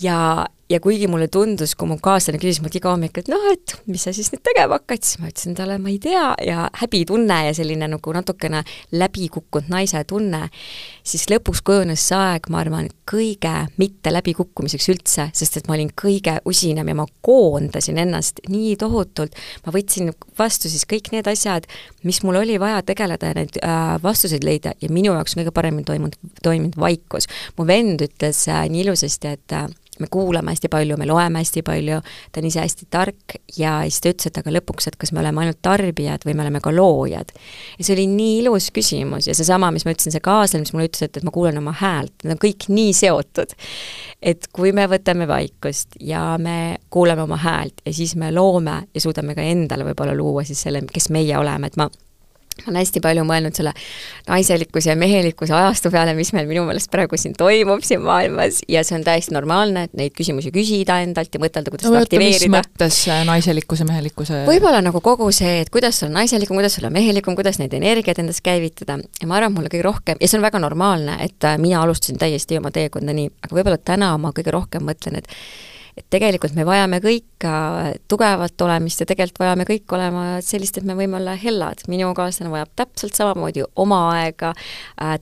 ja, ja kuigi mulle tundus, kui mu kaaslane küsis mult iga hommik, et noh, et mis sa siis nüüd tegema hakkad, siis ma ütlesin talle, ma ei tea, ja häbitunne ja selline nagu natukene läbikukkunud naise tunne, siis lõpuks kujunes see aeg, ma arvan, kõige mitte läbikukkumiseks üldse, sest et ma olin kõige usinam ja ma koondasin ennast nii tohutult, ma võtsin vastu siis kõik need asjad, mis mul oli vaja tegeleda ja neid äh, vastuseid leida ja minu jaoks kõige paremini toimunud, toiminud vaikus. mu vend ütles äh, nii ilusasti, et äh, me kuulame hästi palju, me loeme hästi palju, ta on ise hästi tark ja siis ta ütles, et aga lõpuks, et kas me oleme ainult tarbijad või me oleme ka loojad. ja see oli nii ilus küsimus ja seesama, mis ma ütlesin, see kaaslane, mis mulle ütles, et, et ma kuulen oma häält, need on kõik nii seotud. et kui me võtame vaikust ja me kuulame oma häält ja siis me loome ja suudame ka endale võib-olla luua siis selle, kes meie oleme, et ma olen hästi palju mõelnud selle naiselikkuse ja mehelikkuse ajastu peale, mis meil minu meelest praegu siin toimub siin maailmas ja see on täiesti normaalne, et neid küsimusi küsida endalt ja mõtelda, kuidas no, seda aktiveerida. mis mõttes naiselikkuse, mehelikkuse? võib-olla nagu kogu see, et kuidas olla naiselikum, kuidas olla mehelikum, kuidas neid energiaid endas käivitada ja ma arvan, mulle kõige rohkem, ja see on väga normaalne, et äh, mina alustasin täiesti oma teekonda nii, aga võib-olla täna ma kõige rohkem mõtlen, et et tegelikult me vajame kõik tugevat olemist ja tegelikult vajame kõik olema sellist, et me võime olla hellad. minu kaaslane vajab täpselt samamoodi oma aega,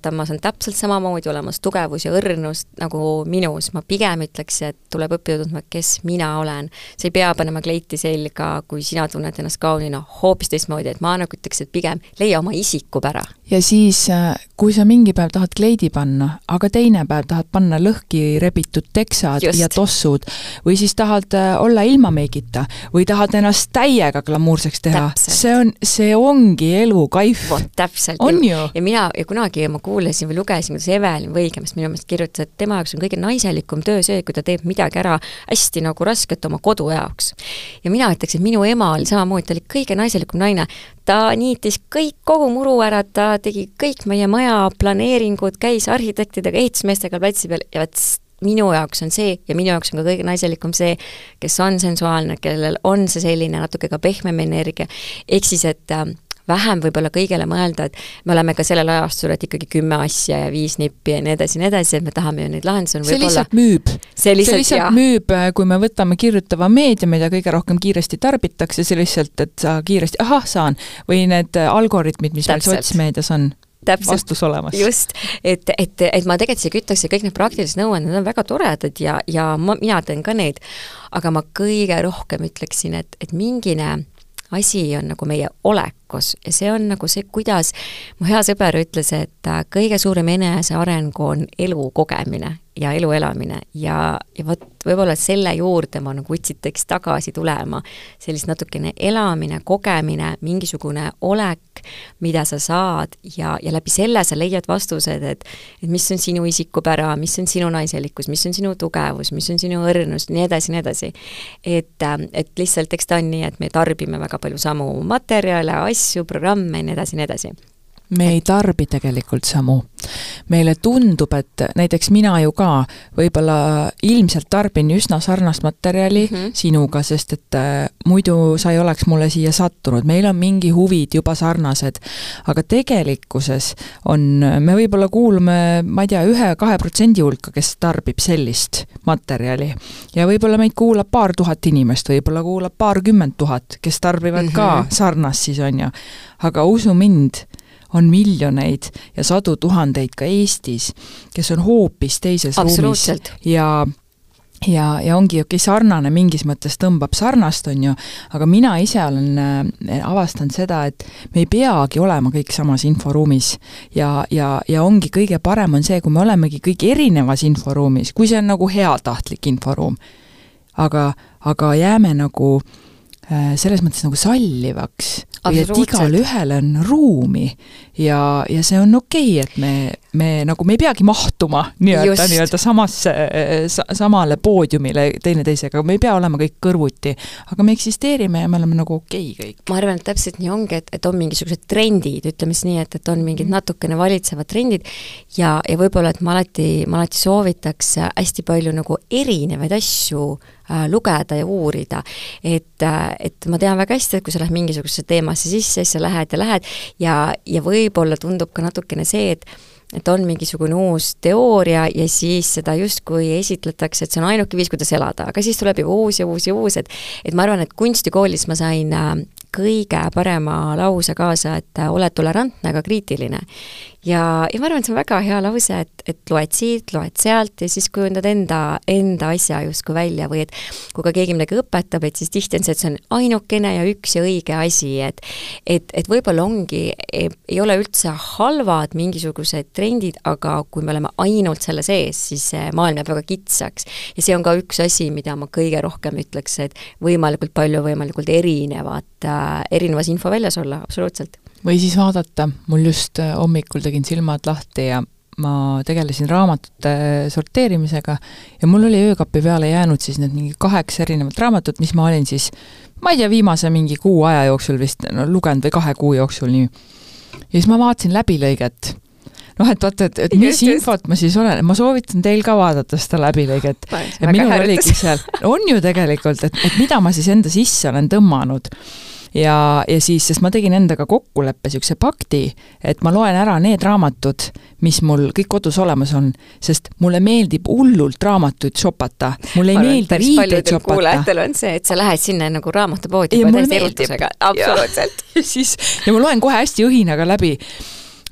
tamas on täpselt samamoodi olemas tugevus ja õrnus nagu minus, ma pigem ütleks, et tuleb õppida tundma, kes mina olen. sa ei pea panema kleiti selga, kui sina tunned ennast kaunina, hoopis teistmoodi, et ma nagu ütleks, et pigem leia oma isikupära. ja siis, kui sa mingi päev tahad kleidi panna, aga teine päev tahad panna lõhki rebitud teksad Just. ja tossud või siis tahad äh, olla ilma meigita või tahad ennast täiega glamuurseks teha, see on, see ongi elu kaif. vot täpselt. ja mina, ja kunagi ma kuulasin või lugesin, kuidas Evelin Võigemast minu meelest kirjutas, et tema jaoks on kõige naiselikum töö see, kui ta teeb midagi ära hästi nagu rasket oma kodu jaoks. ja mina ütleks, et minu ema oli samamoodi, ta oli kõige naiselikum naine, ta niitis kõik, kogu muru ära, ta tegi kõik meie maja planeeringud, käis arhitektidega, ehitusmeestega platsi peal ja vot minu jaoks on see ja minu jaoks on ka kõige naiselikum see, kes on sensuaalne, kellel on see selline natuke ka pehmem energia, ehk siis et äh, vähem võib-olla kõigele mõelda, et me oleme ka sellel ajastul, et ikkagi kümme asja ja viis nippi ja nii edasi ja nii edasi, et me tahame ju neid lahendusi on see lihtsalt müüb. see lihtsalt, see lihtsalt müüb, äh, kui me võtame kirjutava meedia, mida kõige rohkem kiiresti tarbitakse, see lihtsalt, et sa kiiresti, ahah, saan, või need äh, algoritmid, mis Täpselt. meil sotsmeedias on vastus olemas. just, et, et, et ma tegelikult isegi ütleks, et kõik need praktilised nõuanded, on väga toredad ja, ja ma, mina teen ka neid, aga ma kõige rohkem ütleksin, et, et mingine asi on nagu meie olekus ja see on nagu see, kuidas mu hea sõber ütles, et äh, kõige suurem eneseareng on elu kogemine ja elu elamine. Ja, ja vot võib-olla selle juurde ma nagu utsitaks tagasi tulema, sellist natukene elamine, kogemine, mingisugune olek, mida sa saad ja, ja läbi selle sa leiad vastused, et et mis on sinu isikupära, mis on sinu naiselikkus, mis on sinu tugevus, mis on sinu õrnus, nii edasi, nii edasi. et, et lihtsalt eks ta on nii, et me tarbime väga palju samu materjale, asju, programme nii edasi, nii edasi me ei tarbi tegelikult samu. meile tundub, et näiteks mina ju ka võib-olla ilmselt tarbin üsna sarnast materjali mm -hmm. sinuga, sest et äh, muidu sa ei oleks mulle siia sattunud, meil on mingi huvid juba sarnased. aga tegelikkuses on, me võib-olla kuulume, ma ei tea, ühe-kahe protsendi hulka, kes tarbib sellist materjali. ja võib-olla meid kuulab paar tuhat inimest, võib-olla kuulab paarkümmend tuhat, kes tarbivad mm -hmm. ka mhm. sarnast siis, on ju. aga usu mind on miljoneid ja sadu tuhandeid ka Eestis, kes on hoopis teises ruumis ja ja, ja ongi okei okay,, sarnane mingis mõttes tõmbab sarnast, on ju, aga mina ise olen äh, avastanud seda, et me ei peagi olema kõik samas inforuumis. ja, ja, ja ongi kõige parem on see, kui me olemegi kõik erinevas inforuumis, kui see on nagu heatahtlik inforuum. aga, aga jääme nagu äh, selles mõttes nagu sallivaks. Või et igalühel on ruumi. Ja, ja see on okei okay,, et me, me nagu, me ei peagi mahtuma nii-öelda, nii-öelda samasse sa,, samale poodiumile teineteisega, me ei pea olema kõik kõrvuti, aga me eksisteerime ja me oleme nagu okei okay kõik. ma arvan, et täpselt nii ongi, et, et on mingisugused trendid, ütleme siis nii, et, et on mingid natukene valitsevad trendid. Ja, ja võib-olla, et ma alati, ma alati soovitaks hästi palju nagu erinevaid asju äh, lugeda ja uurida. et, äh, et ma tean väga hästi, et kui sa lähed mingisugusesse teemasse sisse, siis sa lähed ja lähed ja, ja või võib-olla tundub ka natukene see, et et on mingisugune uus teooria ja siis seda justkui esitletakse, et see on ainuke viis, kuidas elada, aga siis tuleb juba uus ja uus ja uus, et et ma arvan, et kunstikoolis ma sain äh, kõige parema lause kaasa, et äh, ole tolerantne, aga kriitiline ja, ja ma arvan, et see on väga hea lause, et, et loed siit, loed sealt ja siis kujundad enda, enda asja justkui välja või et kui ka keegi midagi õpetab, et siis tihti on see, et see on ainukene ja üks ja õige asi, et et, et võib-olla ongi, ei ole üldse halvad mingisugused trendid, aga kui me oleme ainult selle sees, siis see maailm jääb väga kitsaks. ja see on ka üks asi, mida ma kõige rohkem ütleks, et võimalikult palju võimalikult erinevat äh,, erinevas infoväljas olla, absoluutselt või siis vaadata, mul just äh, hommikul tegin silmad lahti ja ma tegelesin raamatute sorteerimisega ja mul oli öökapi peale jäänud siis need mingi kaheksa erinevat raamatut, mis ma olin siis, ma ei tea, viimase mingi kuu aja jooksul vist no, lugenud või kahe kuu jooksul nii. ja siis ma vaatasin läbilõiget noh, et vaata, et, et mis just, infot just. ma siis olen, ma soovitan teil ka vaadata seda läbilõiget. et minul oligi seal, on ju tegelikult, et, et mida ma siis enda sisse olen tõmmanud ja, ja siis, sest ma tegin endaga kokkuleppe, niisuguse pakti, et ma loen ära need raamatud, mis mul kõik kodus olemas on, sest mulle meeldib hullult raamatuid shopata, mulle ei meeldi riideid shopata. kuulajatel on see, et sa lähed sinna nagu raamatupoodi juba täiesti erutusega, absoluutselt. ja siis, ja ma loen kohe hästi õhinaga läbi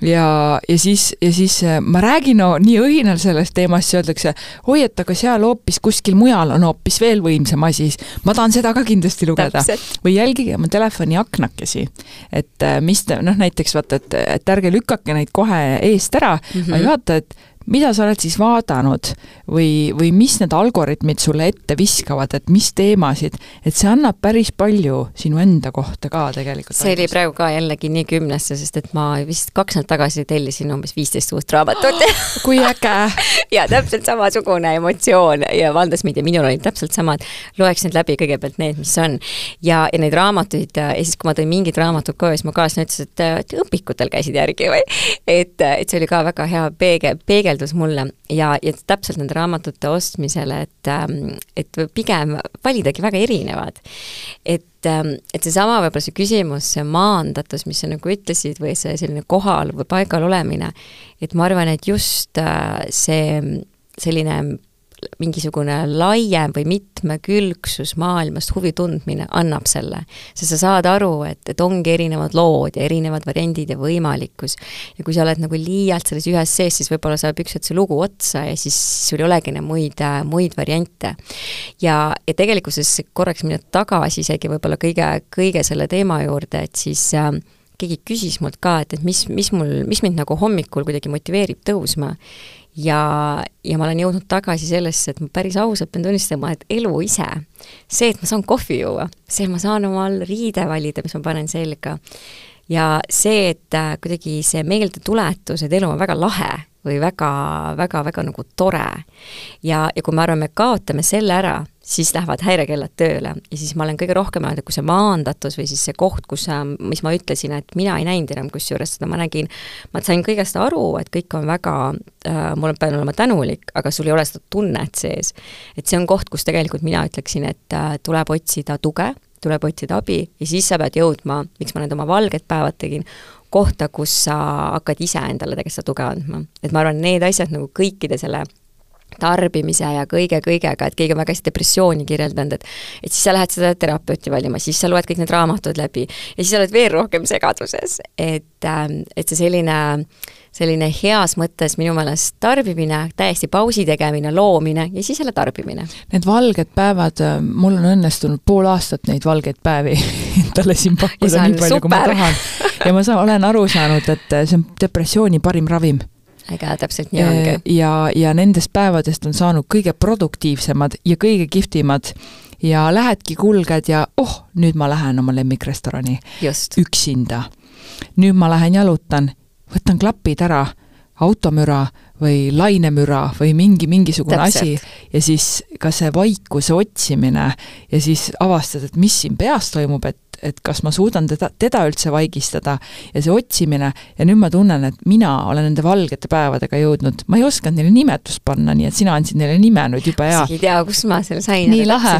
ja, ja siis, ja siis äh, ma räägin no, nii õhinal sellest teemast, siis öeldakse, oi, et aga seal hoopis kuskil mujal on hoopis veel võimsam asi, ma tahan seda ka kindlasti lugeda. või jälgige oma telefoni aknakesi. et äh, mis noh näiteks vaata, et, et ärge lükake neid kohe eest ära mm, -hmm. vaid vaata, et mida sa oled siis vaadanud või, või mis need algoritmid sulle ette viskavad, et mis teemasid, et see annab päris palju sinu enda kohta ka tegelikult. see oli praegu ka jällegi nii kümnesse, sest et ma vist kaks nädalat tagasi tellisin umbes viisteist uut raamatut kui äge! ja täpselt samasugune emotsioon ja valdas mind ja minul olid täpselt samad, loeks nüüd läbi kõigepealt need, mis on. ja, ja neid raamatuid ja siis, kui ma tõin mingid raamatud koju, siis mu kaaslane ütles, et, et õpikutel käisid järgi või et, et see oli ka väga hea peegel, peegel peegeldus mulle ja, ja täpselt nende raamatute ostmisele, et, ähm, et pigem validagi väga erinevad. et, ähm, et seesama võib-olla see küsimus, see maandatus, mis sa nagu ütlesid, või see selline kohal või paigal olemine, et ma arvan, et just äh, see selline mingisugune laiem või mitmekülgsus maailmast huvi tundmine annab selle. sest sa saad aru, et, et ongi erinevad lood ja erinevad variandid ja võimalikkus. ja kui sa oled nagu liialt selles ühes sees, siis võib-olla saab üks hetk see lugu otsa ja siis sul ei olegi enam muid, muid variante. ja, ja tegelikkuses korraks minna tagasi isegi võib-olla kõige, kõige selle teema juurde, et siis äh, keegi küsis mult ka, et, et mis, mis mul, mis mind nagu hommikul kuidagi motiveerib tõusma ja, ja ma olen jõudnud tagasi sellesse, et ma päris ausalt pean tunnistama, et elu ise, see, et ma saan kohvi juua, see, ma saan omal riide valida, mis ma panen selga, ja see, et äh, kuidagi see meeldetuletus, et elu on väga lahe või väga, väga, väga nagu tore. ja, ja kui me arvame, kaotame selle ära, siis lähevad häirekellad tööle ja siis ma olen kõige rohkem öelnud, et kui see maandatus või siis see koht, kus, mis ma ütlesin, et mina ei näinud enam kusjuures seda, ma nägin, ma sain kõigest aru, et kõik on väga äh,, mul pean olema tänulik, aga sul ei ole seda tunnet sees. et see on koht, kus tegelikult mina ütleksin, et äh, tuleb otsida tuge, tuleb otsida abi ja siis sa pead jõudma, miks ma need oma valged päevad tegin, kohta, kus sa hakkad ise endale tegelikult seda tuge andma. et ma arvan, need asjad nagu kõikide selle tarbimise ja kõige-kõigega, et keegi on väga hästi depressiooni kirjeldanud, et et siis sa lähed seda terapeuti valima, siis sa loed kõik need raamatud läbi ja siis sa oled veel rohkem segaduses, et, ähm, et see selline selline heas mõttes minu meelest tarbimine, täiesti pausi tegemine, loomine ja siis jälle tarbimine. Need valged päevad, äh, mul on õnnestunud pool aastat neid valgeid päevi endale siin pakkuda nii palju, kui ma tahan. ja ma saan, olen aru saanud, et äh, see on depressiooni parim ravim ega täpselt nii ongi. ja, ja nendest päevadest on saanud kõige produktiivsemad ja kõige kihvtimad ja lähedki, kulged ja oh, nüüd ma lähen oma lemmikrestorani üksinda. nüüd ma lähen jalutan, võtan klapid ära, automüra või lainemüra või mingi, mingisugune Täpselt. asi ja siis ka see vaikuse otsimine ja siis avastad, et mis siin peas toimub, et et kas ma suudan teda, teda üldse vaigistada ja see otsimine ja nüüd ma tunnen, et mina olen nende valgete päevadega jõudnud, ma ei osanud neile nimetust panna, nii et sina andsid neile nime nüüd juba ja. isegi ei tea, kust ma selle sain. nii lahe.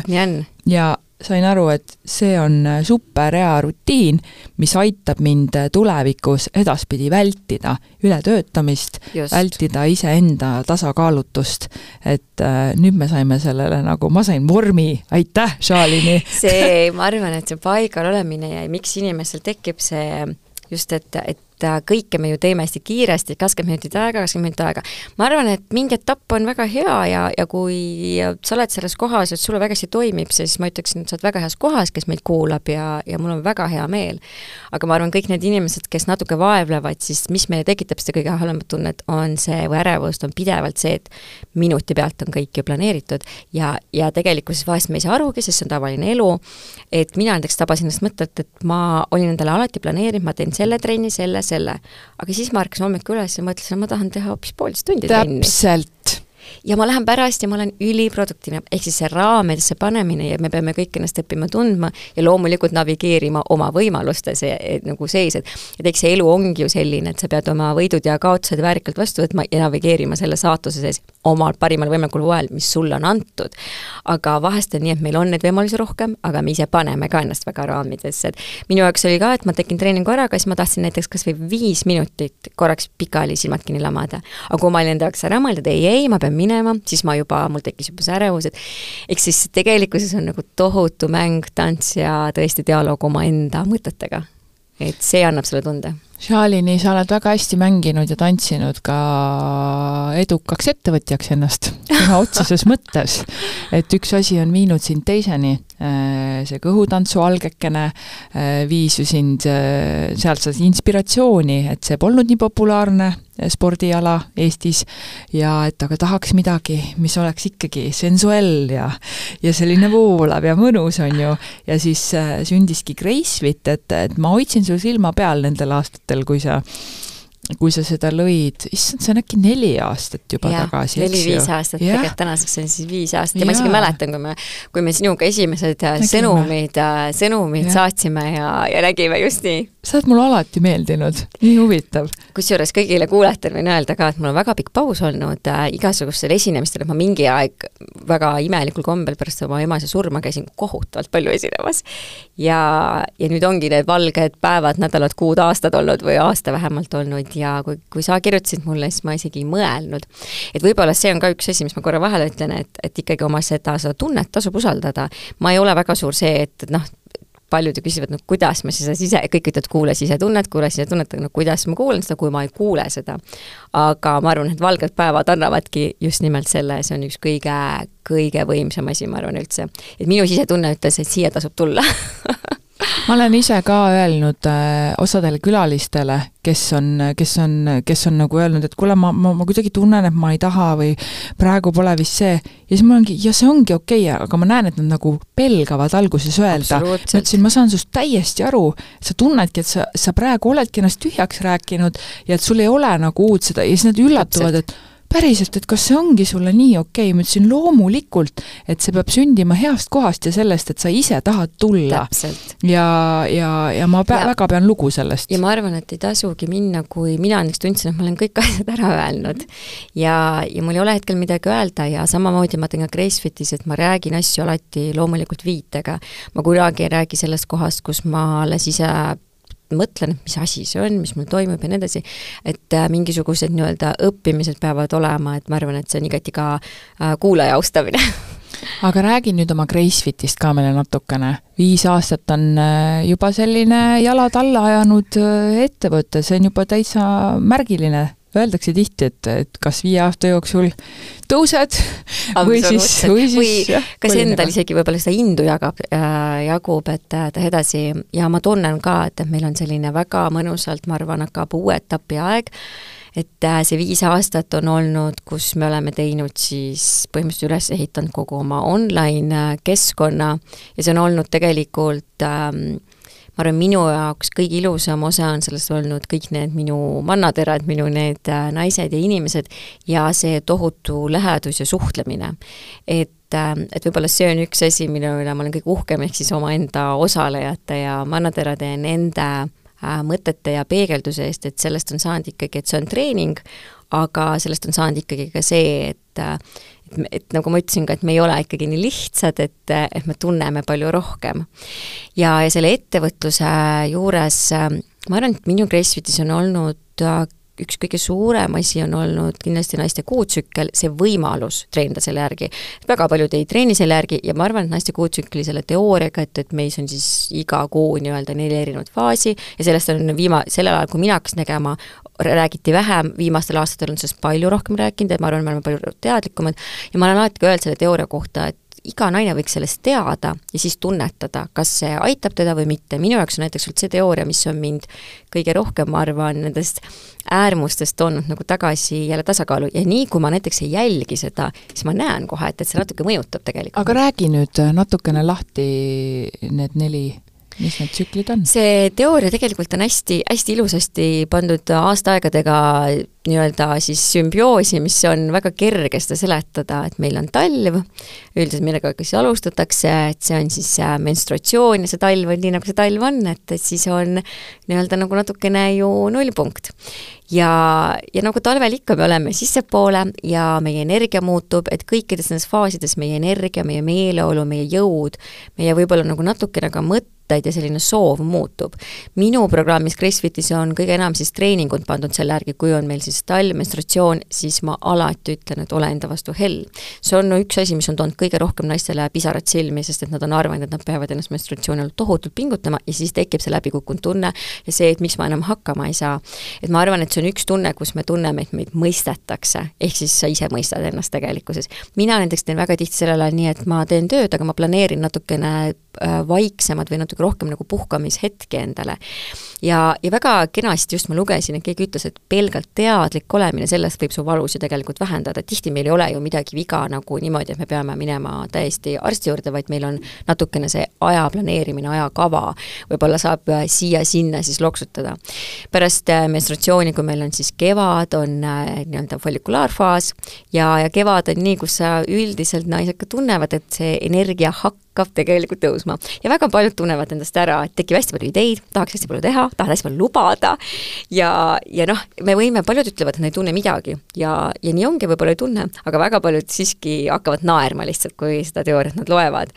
ja sain aru, et see on super hea rutiin, mis aitab mind tulevikus edaspidi vältida ületöötamist, vältida iseenda tasakaalutust. et äh, nüüd me saime sellele nagu, ma sain vormi, aitäh, Šalini see, ma arvan, et see paigal olemine ja miks inimesel tekib see just, et, et et kõike me ju teeme hästi kiiresti, kakskümmend minutit aega, kakskümmend minutit aega. ma arvan, et mingi etapp on väga hea ja, ja kui sa oled selles kohas, et sulle väga hästi toimib, siis ma ütleksin, et sa oled väga heas kohas, kes meid kuulab ja, ja mul on väga hea meel. aga ma arvan, kõik need inimesed, kes natuke vaevlevad, siis mis meile tekitab seda kõige halvemat tunnet, on see, või ärevust, on pidevalt see, et minuti pealt on kõik ju planeeritud ja, ja tegelikkuses vahest me ei saa arugi, sest see on tavaline elu, et mina näiteks tabasin ennast mõttelt, et ma olin endale alati planeerinud, ma teen selle trenni, selle, selle. aga siis ma ärkasin hommikul üles ja mõtlesin, ma tahan teha hoopis poolteist tundi trenni. täpselt ja ma lähen pärast ja ma olen üliproduktiivne, ehk siis see raamidesse panemine ja me peame kõik ennast õppima tundma ja loomulikult navigeerima oma võimalustes ja, nagu sees, et et eks see elu ongi ju selline, et sa pead oma võidud ja kaotused väärikalt vastu võtma ja navigeerima selle saatuse sees omal parimal võimalikul moel, mis sulle on antud. aga vahest on nii, et meil on neid võimalusi rohkem, aga me ise paneme ka ennast väga raamidesse, et minu jaoks oli ka, et ma tegin treeningu ära, aga siis ma tahtsin näiteks kas või viis minutit korraks pikali silmad kinni lamada. aga kui ma olin enda jaoks ära mõelnud, ei, ei, ma pean minema, siis ma juba, mul tekkis juba see ärevus, et eks siis tegelikkuses on nagu tohutu mäng, tants ja tõesti dialoog omaenda mõtetega. et see annab selle tunde Shalini, sa oled väga hästi mänginud ja tantsinud ka edukaks ettevõtjaks ennast sõna otseses mõttes. et üks asi on viinud sind teiseni, äh, see kõhutantsu algekene äh, viis ju sind, äh, sealt saad inspiratsiooni, et see polnud nii populaarne spordiala Eestis. Ja et aga tahaks midagi, mis oleks ikkagi sensuell ja ja selline voolav ja mõnus, on ju, ja siis sündiski Gracefit, et, et ma hoidsin sul silma peal nendel aastatel, kui sa kui sa seda lõid, issand, see on äkki neli aastat juba ja, tagasi, eks ju? neli-viis aastat, tegelikult tänaseks on siis viis aastat ja, ja ma isegi mäletan, kui me, kui me sinuga esimesed äh, Nägime. sõnumid, äh, sõnumid ja. saatsime ja, ja nägime just nii. sa oled mulle alati meeldinud, nii huvitav. kusjuures kõigile kuulajatele võin öelda ka, et mul on väga pikk paus olnud äh, igasugustel esinemistel, et ma mingi aeg väga imelikul kombel pärast oma emase surma käisin kohutavalt palju esinemas. ja, ja nüüd ongi need valged päevad, nädalad, kuud, aastad olnud või aasta vähemalt olnud ja kui, kui sa kirjutasid mulle, siis ma isegi ei mõelnud. et võib-olla see on ka üks asi, mis ma korra vahele ütlen, et, et ikkagi oma seda, seda tunnet tasub usaldada. ma ei ole väga suur see, et, et noh, paljud ju küsivad, no kuidas ma siis ise, kõik ütlevad, kuula sisetunnet, kuula sisetunnet, aga no kuidas ma kuulan seda, kui ma ei kuule seda. aga ma arvan, et valged päevad annavadki just nimelt selle, see on üks kõige, kõige võimsam asi, ma arvan üldse. et minu sisetunne ütles, et siia tasub tulla ma olen ise ka öelnud äh, osadele külalistele, kes on, kes on, kes on nagu öelnud, et kuule, ma, ma, ma kuidagi tunnen, et ma ei taha või praegu pole vist see. ja siis ma olengi, ja see ongi okei okay,, aga ma näen, et nad nagu pelgavad alguses öelda. ma ütlesin, ma saan sinust täiesti aru, sa tunnedki, et sa, sa praegu oledki ennast tühjaks rääkinud ja et sul ei ole nagu uut seda ja siis nad üllatuvad, et päriselt, et kas see ongi sulle nii okei okay?, ma ütlesin loomulikult, et see peab sündima heast kohast ja sellest, et sa ise tahad tulla. ja, ja, ja ma pea, ja, väga pean lugu sellest. ja ma arvan, et ei tasugi minna, kui mina näiteks tundsin, et ma olen kõik asjad ära öelnud. ja, ja mul ei ole hetkel midagi öelda ja samamoodi ma teen ka Gracefitis, et ma räägin asju alati loomulikult viitega. ma kunagi ei räägi sellest kohast, kus ma alles ise mõtlen, mis asi see on, mis mul toimub ja nii edasi, et äh, mingisugused nii-öelda õppimised peavad olema, et ma arvan, et see on igati ka äh, kuulaja austamine aga räägi nüüd oma Gracefitist ka meile natukene. viis aastat on äh, juba selline jalad alla ajanud ettevõte, see on juba täitsa märgiline öeldakse tihti, et, et kas viie aasta jooksul tõused või siis, või siis või kas endal isegi võib-olla seda indu jagab äh,, jagub, et teha edasi. Ja ma tunnen ka, et, et meil on selline väga mõnusalt, ma arvan, hakkab uue etapi aeg, et äh, see viis aastat on olnud, kus me oleme teinud siis, põhimõtteliselt üles ehitanud kogu oma online äh, keskkonna. Ja see on olnud tegelikult ähm, ma arvan, minu jaoks kõige ilusam osa on sellest olnud kõik need minu mannaterad, minu need äh, naised ja inimesed ja see tohutu lähedus ja suhtlemine. et äh, et võib-olla see on üks asi, mille üle ma olen kõige uhkem, ehk siis omaenda osalejate ja mannaterade ja nende äh, mõtete ja peegelduse eest, et sellest on saanud ikkagi, et see on treening, aga sellest on saanud ikkagi ka see, et et, et nagu ma ütlesin ka, et me ei ole ikkagi nii lihtsad, et, et me tunneme palju rohkem. ja, ja selle ettevõtluse juures ma arvan, et minu Gracefitis on olnud üks kõige suurem asi on olnud kindlasti naiste kuutsükkel, see võimalus treenida selle järgi. väga paljud ei treeni selle järgi ja ma arvan, et naiste kuutsükli selle teooriaga, et, et meis on siis iga kuu nii-öelda neli erinevat faasi ja sellest on viima-, sellel ajal, kui mina hakkasin tegema, räägiti vähem, viimastel aastatel on sellest palju rohkem rääkinud, et ma arvan, me oleme palju teadlikumad ja ma olen alati ka öelnud selle teooria kohta, et iga naine võiks sellest teada ja siis tunnetada, kas see aitab teda või mitte. minu jaoks on näiteks olnud see teooria, mis on mind kõige rohkem, ma arvan, nendest äärmustest toonud nagu tagasi jälle tasakaalu ja nii, kui ma näiteks ei jälgi seda, siis ma näen kohe, et, et see natuke mõjutab tegelikult. aga räägi nüüd natukene lahti need neli mis need tsüklid on? see teooria tegelikult on hästi, hästi ilusasti pandud aastaaegadega nii-öelda siis sümbioosi, mis on väga kerge seda seletada, et meil on talv, üldiselt millega siis alustatakse, et see on siis äh, menstruatsioon ja see talv on nii, nagu see talv on, et, et siis on nii-öelda nagu natukene ju nullpunkt. ja, ja nagu talvel ikka, me oleme sissepoole ja meie energia muutub, et kõikides nendes faasides meie energia, meie meeleolu, meie jõud, meie võib-olla nagu natukene ka mõte, mõtteid ja selline soov muutub. minu programmis Gracefitis on kõige enam siis treeningud pandud selle järgi, kui on meil siis talv, menstratsioon, siis ma alati ütlen, et ole enda vastu hell. see on no üks asi, mis on toonud kõige rohkem naistele pisarad silmi, sest et nad on arvanud, et nad peavad ennast menstratsiooni all tohutult pingutama ja siis tekib see läbikukkunud tunne ja see, et miks ma enam hakkama ei saa. et ma arvan, et see on üks tunne, kus me tunneme, et meid mõistetakse, ehk siis sa ise mõistad ennast tegelikkuses. mina näiteks teen väga tihti sellel ajal nii, et ma teen tööd, aga ma planeerin natukene äh, vaiksemad või natuke rohkem nagu puhkamishetki endale. ja, ja väga kenasti just ma lugesin, et keegi ütles, et pelgalt teadlik olemine, sellest võib su valusid tegelikult vähendada, tihti meil ei ole ju midagi viga nagu niimoodi, et me peame minema täiesti arsti juurde, vaid meil on natukene see aja planeerimine, ajakava, võib-olla saab äh, siia-sinna siis loksutada. pärast äh, menstratsiooni, kui meil on siis kevad, on äh, nii-öelda follikulaarfaas ja, ja kevad on nii, kus sa üldiselt naised ka tunnevad, et see energia hakkab hakkab tegelikult tõusma. ja väga paljud tunnevad endast ära, et tekib hästi palju ideid, tahaks hästi palju teha, tahad hästi palju lubada. Ja, ja noh, me võime, paljud ütlevad, et nad ei tunne midagi. Ja, ja nii ongi, võib-olla ei tunne, aga väga paljud siiski hakkavad naerma lihtsalt, kui seda teooriat nad loevad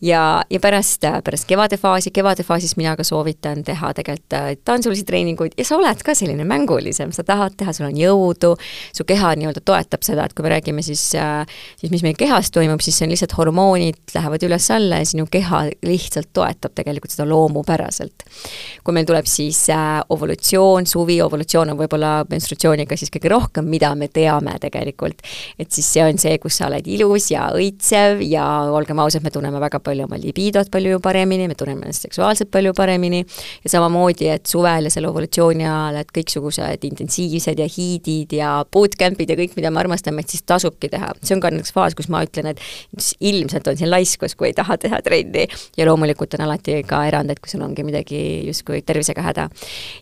ja, ja pärast, pärast kevadefaasi, kevadefaasis mina ka soovitan teha tegelikult äh, tantsulisi treeninguid ja sa oled ka selline mängulisem, sa tahad teha, sul on jõudu, su keha nii-öelda toetab seda, et kui me räägime siis, äh, siis mis meil kehas toimub, siis see on lihtsalt hormoonid lähevad üles-alla ja sinu keha lihtsalt toetab tegelikult seda loomupäraselt. kui meil tuleb siis äh, ovolutsioon, suvi, ovolutsioon on võib-olla menstratsiooniga siis kõige rohkem, mida me teame tegelikult. et siis see on see, kus sa oled ilus ja õitsev ja olgem ausad, me tunneme väga palju oma libidot palju paremini, me tunneme ennast seksuaalselt palju paremini ja samamoodi, et suvel ja selle ovulatsiooni ajal, et kõiksugused intensiivsed ja hiidid ja bootcamp'id ja kõik, mida me armastame, et siis tasubki teha. see on ka näiteks faas, kus ma ütlen, et ilmselt on siin laiskus, kui ei taha teha trenni ja loomulikult on alati ka erandeid, kui sul ongi midagi justkui tervisega häda.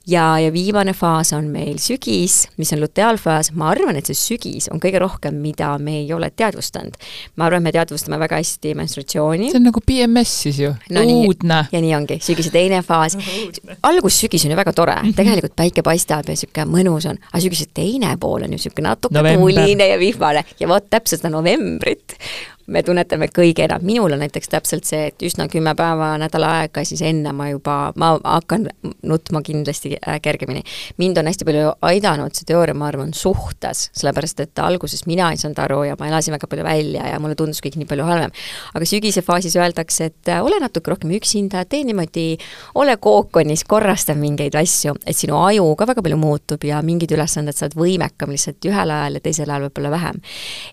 ja, ja viimane faas on meil sügis, mis on luteaalfaas, ma arvan, et see sügis on kõige rohkem, mida me ei ole teadvustanud. ma arvan, et me teadvustame väga hästi menstratsiooni. see on nagu nagu PMS siis ju no,, uudne. ja nii ongi, sügise teine faas. algus sügis on ju väga tore mm, -hmm. tegelikult päike paistab ja niisugune mõnus on, aga sügise teine pool on ju niisugune natuke tuuline ja vihmane ja vot täpselt seda novembrit me tunnetame kõige enam, minul on näiteks täpselt see, et üsna kümme päeva, nädal aega, siis enne ma juba, ma hakkan nutma kindlasti äh, kergemini. mind on hästi palju aidanud see teooria, ma arvan, suhtes, sellepärast et alguses mina ei saanud aru ja ma elasin väga palju välja ja mulle tundus kõik nii palju halvem. aga sügise faasis öeldakse, et äh, ole natuke rohkem üksinda, tee niimoodi, ole kookonis, korrasta mingeid asju, et sinu aju ka väga palju muutub ja mingid ülesanded saad võimekam lihtsalt ühel ajal ja teisel ajal võib-olla vähem.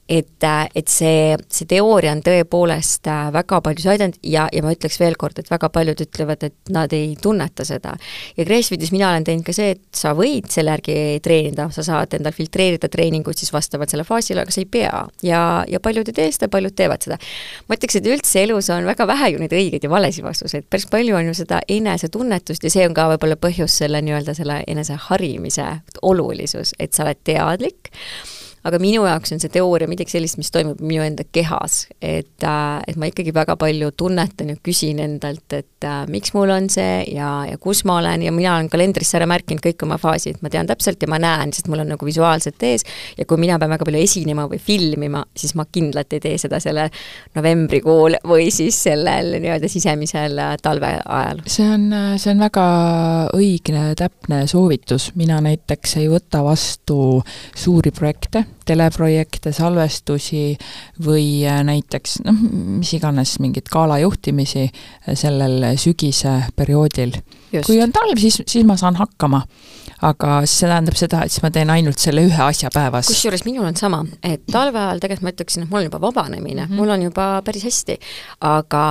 et, äh, et see, see teooria teooria on tõepoolest äh, väga palju aidanud ja, ja ma ütleks veel kord, et väga paljud ütlevad, et nad ei tunneta seda. ja Gracefidis mina olen teinud ka see, et sa võid selle järgi treenida, sa saad endal filtreerida treeninguid siis vastavalt selle faasile, aga sa ei pea. ja, ja paljud ei tee seda, paljud teevad seda. ma ütleks, et üldse elus on väga vähe ju neid õigeid ja valesid vastuseid, päris palju on ju seda enesetunnetust ja see on ka võib-olla põhjus selle nii-öelda selle eneseharimise olulisus, et sa oled teadlik aga minu jaoks on see teooria midagi sellist, mis toimub minu enda kehas, et, äh, et ma ikkagi väga palju tunnetan ja küsin endalt, et äh, miks mul on see ja, ja kus ma olen. Ja mina olen kalendrisse ära märkinud kõik oma faasid, ma tean täpselt ja ma näen, sest mul on nagu visuaalselt ees. Ja kui mina pean väga palju esinema või filmima, siis ma kindlalt ei tee seda selle novembrikuul või siis sellel nii-öelda sisemisel äh, talve ajal. see on, see on väga õige, täpne soovitus, mina näiteks ei võta vastu suuri projekte, teleprojekte, salvestusi või äh, näiteks noh, mis iganes, mingeid galajuhtimisi äh, sellel sügise perioodil. kui on talv, siis, siis ma saan hakkama. aga see tähendab seda, et siis ma teen ainult selle ühe asja päevas. kusjuures minul on sama, et talve ajal tegelikult ma ütleksin, et mul on juba vabanemine mm, -hmm. mul on juba päris hästi. aga,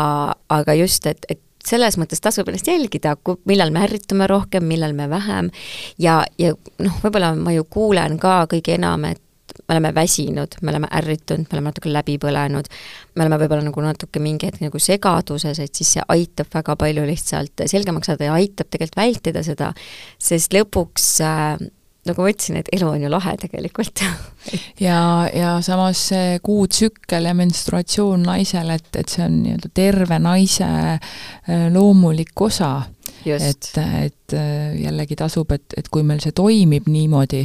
aga just, et, et selles mõttes tasub ennast jälgida, millal me ärritume rohkem, millal me vähem ja, ja noh, võib-olla ma ju kuulen ka kõige enam, et me oleme väsinud, me oleme ärritunud, me oleme natuke läbi põlenud, me oleme võib-olla nagu natuke mingi hetk nagu segaduses, et siis see aitab väga palju lihtsalt selgemaks saada ja aitab tegelikult vältida seda, sest lõpuks äh, nagu ma ütlesin, et elu on ju lahe tegelikult. Ja, ja samas see kuutsükkel ja menstruatsioon naisel, et, et see on nii-öelda terve naise äh, loomulik osa et, et äh, jällegi tasub, et, et kui meil see toimib niimoodi,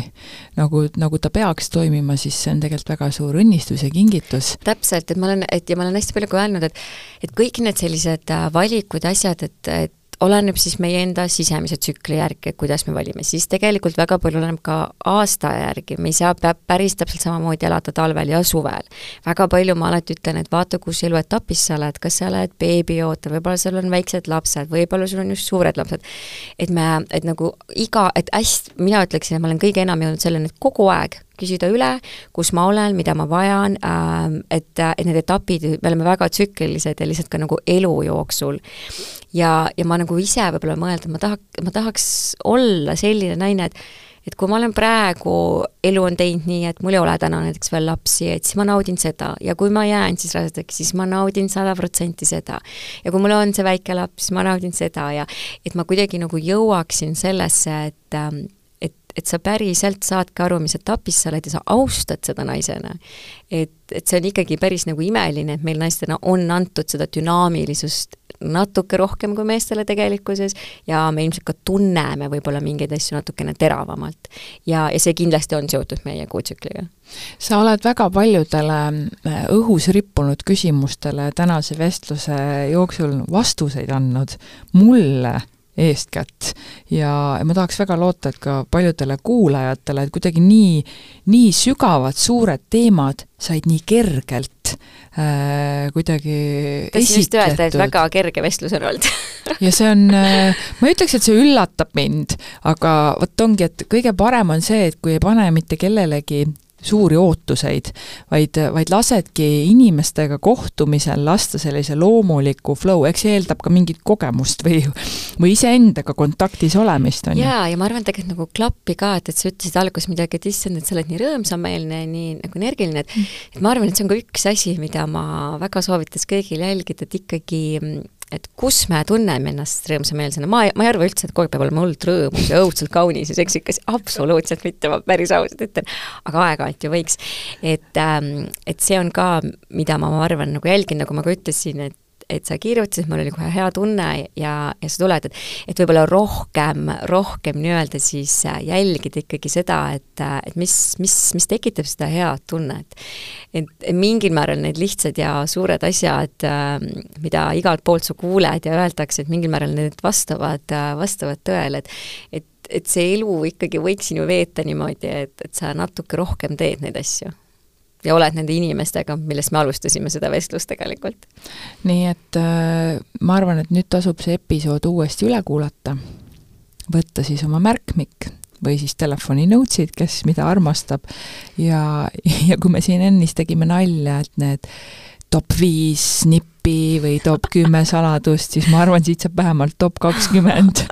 nagu, nagu ta peaks toimima, siis see on tegelikult väga suur õnnistus ja kingitus. täpselt, et ma olen, et ja ma olen hästi palju ka öelnud, et et kõik need sellised äh, valikud, asjad, et, et oleneb siis meie enda sisemise tsükli järgi, kuidas me valime, siis tegelikult väga palju oleneb ka aasta järgi, me ei saa, peab päris täpselt samamoodi elada talvel ja suvel. väga palju ma alati ütlen, et vaata, kus eluetapis sa oled, kas sa oled beebiootel, võib-olla sul on väiksed lapsed, võib-olla sul on just suured lapsed. et me, et nagu iga, et hästi, mina ütleksin, et ma olen kõige enam jõudnud selleni, et kogu aeg küsida üle, kus ma olen, mida ma vajan äh,, et, et need etapid, me oleme väga tsüklilised ja lihtsalt ka nagu elu jooksul. ja, ja ma nagu ise võib-olla mõelda, et ma taha, ma tahaks olla selline naine, et et kui ma olen praegu, elu on teinud nii, et mul ei ole täna näiteks veel lapsi, et siis ma naudin seda ja kui ma jään siis rasedaks, siis ma naudin sada protsenti seda. ja kui mul on see väike laps, siis ma naudin seda ja et ma kuidagi nagu jõuaksin sellesse, et ähm, et sa päriselt saadki aru, mis etapis sa oled ja sa austad seda naisena. et, et see on ikkagi päris nagu imeline, et meil naistena on antud seda dünaamilisust natuke rohkem kui meestele tegelikkuses ja me ilmselt ka tunneme võib-olla mingeid asju natukene teravamalt. ja, ja see kindlasti on seotud meie kuutsükliga. sa oled väga paljudele äh, õhus rippunud küsimustele tänase vestluse jooksul vastuseid andnud. mulle eeskätt. ja ma tahaks väga loota, et ka paljudele kuulajatele, et kuidagi nii, nii sügavad, suured teemad said nii kergelt äh, kuidagi tahtsin just öelda, et väga kerge vestlus on olnud ja see on äh,, ma ei ütleks, et see üllatab mind, aga vot ongi, et kõige parem on see, et kui ei pane mitte kellelegi suuri ootuseid, vaid, vaid lasedki inimestega kohtumisel lasta sellise loomuliku flow, eks see eeldab ka mingit kogemust või, või iseendaga kontaktis olemist, on ju. jaa, ja ma arvan, tegelikult nagu klappi ka, et, et sa ütlesid alguses midagi, et issand, et sa oled nii rõõmsameelne, nii nagu energiline, et mm. et ma arvan, et see on ka üks asi, mida ma väga soovitaks kõigil jälgida, et ikkagi et kus me tunneme ennast rõõmsameelsena, ma, ma ei arva üldse, et kogu aeg peab olema hullult rõõmus ja õudselt kaunis ja seksikas, absoluutselt mitte, ma päris ausalt ütlen, aga aeg-ajalt ju võiks. et, ähm, et see on ka, mida ma, ma arvan, nagu jälgin, nagu ma ka ütlesin, et et sa kirjutasid, mul oli kohe hea tunne ja, ja sa tuled, et et võib-olla rohkem, rohkem nii-öelda siis jälgida ikkagi seda, et, et mis, mis, mis tekitab seda head tunnet. et, mingil määral need lihtsad ja suured asjad, mida igalt poolt sa kuuled ja öeldakse, et mingil määral need vastavad, vastavad tõele, et et et see elu ikkagi võiks ju veeta niimoodi, et, et sa natuke rohkem teed neid asju ja oled nende inimestega, millest me alustasime seda vestlust tegelikult. nii et äh, ma arvan, et nüüd tasub see episood uuesti üle kuulata, võtta siis oma märkmik või siis telefoni notes'id, kes mida armastab ja, ja kui me siin ennist tegime nalja, et need top viis nippi või top kümme saladust, siis ma arvan, siit saab vähemalt top kakskümmend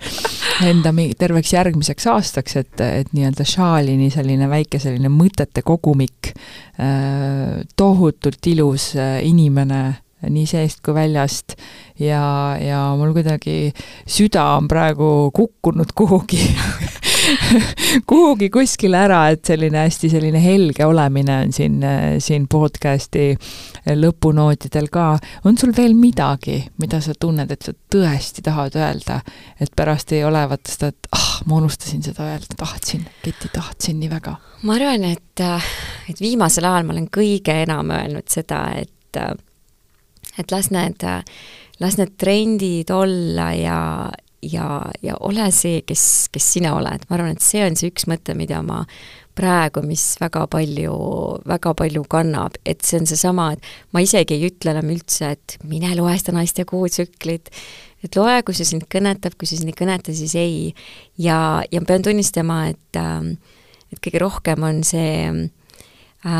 enda terveks järgmiseks aastaks, et, et nii-öelda Šaalini selline väike selline mõtete kogumik, äh, tohutult ilus äh, inimene nii seest kui väljast ja, ja mul kuidagi süda on praegu kukkunud kuhugi kuhugi kuskile ära, et selline hästi selline helge olemine on siin, siin podcast'i lõpunootidel ka. on sul veel midagi, mida sa tunned, et sa tõesti tahad öelda, et pärast ei ole vaata seda, et ah, ma unustasin seda öelda, tahtsin, Keti, tahtsin nii väga? ma arvan, et, et viimasel ajal ma olen kõige enam öelnud seda, et et las need, las need trendid olla ja, ja, ja ole see, kes, kes sina oled, ma arvan, et see on see üks mõte, mida ma praegu, mis väga palju, väga palju kannab, et see on seesama, et ma isegi ei ütle enam üldse, et mine loe seda naiste kuutsüklit, et loe, kui see sind kõnetab, kui see sind ei kõneta, siis ei. ja, ja ma pean tunnistama, et et kõige rohkem on see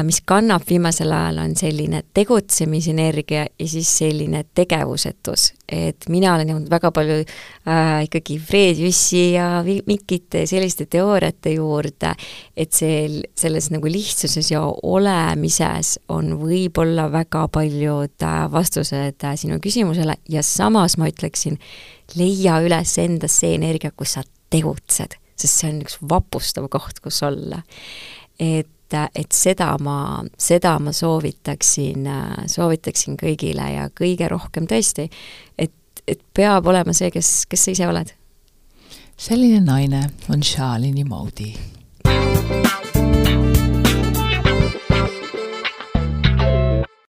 mis kannab viimasel ajal, on selline tegutsemisenergia ja siis selline tegevusetus. et mina olen jõudnud väga palju äh, ikkagi Fred Jüssi ja Mikite selliste teooriate juurde, et see, selles nagu lihtsuses ja olemises on võib-olla väga paljud äh, vastused äh, sinu küsimusele ja samas ma ütleksin, leia üles endas see energia, kus sa tegutsed, sest see on üks vapustav koht, kus olla. et et, et seda ma, seda ma soovitaksin, soovitaksin kõigile ja kõige rohkem tõesti, et, et peab olema see, kes, kes sa ise oled. selline naine on Shalini Moodi.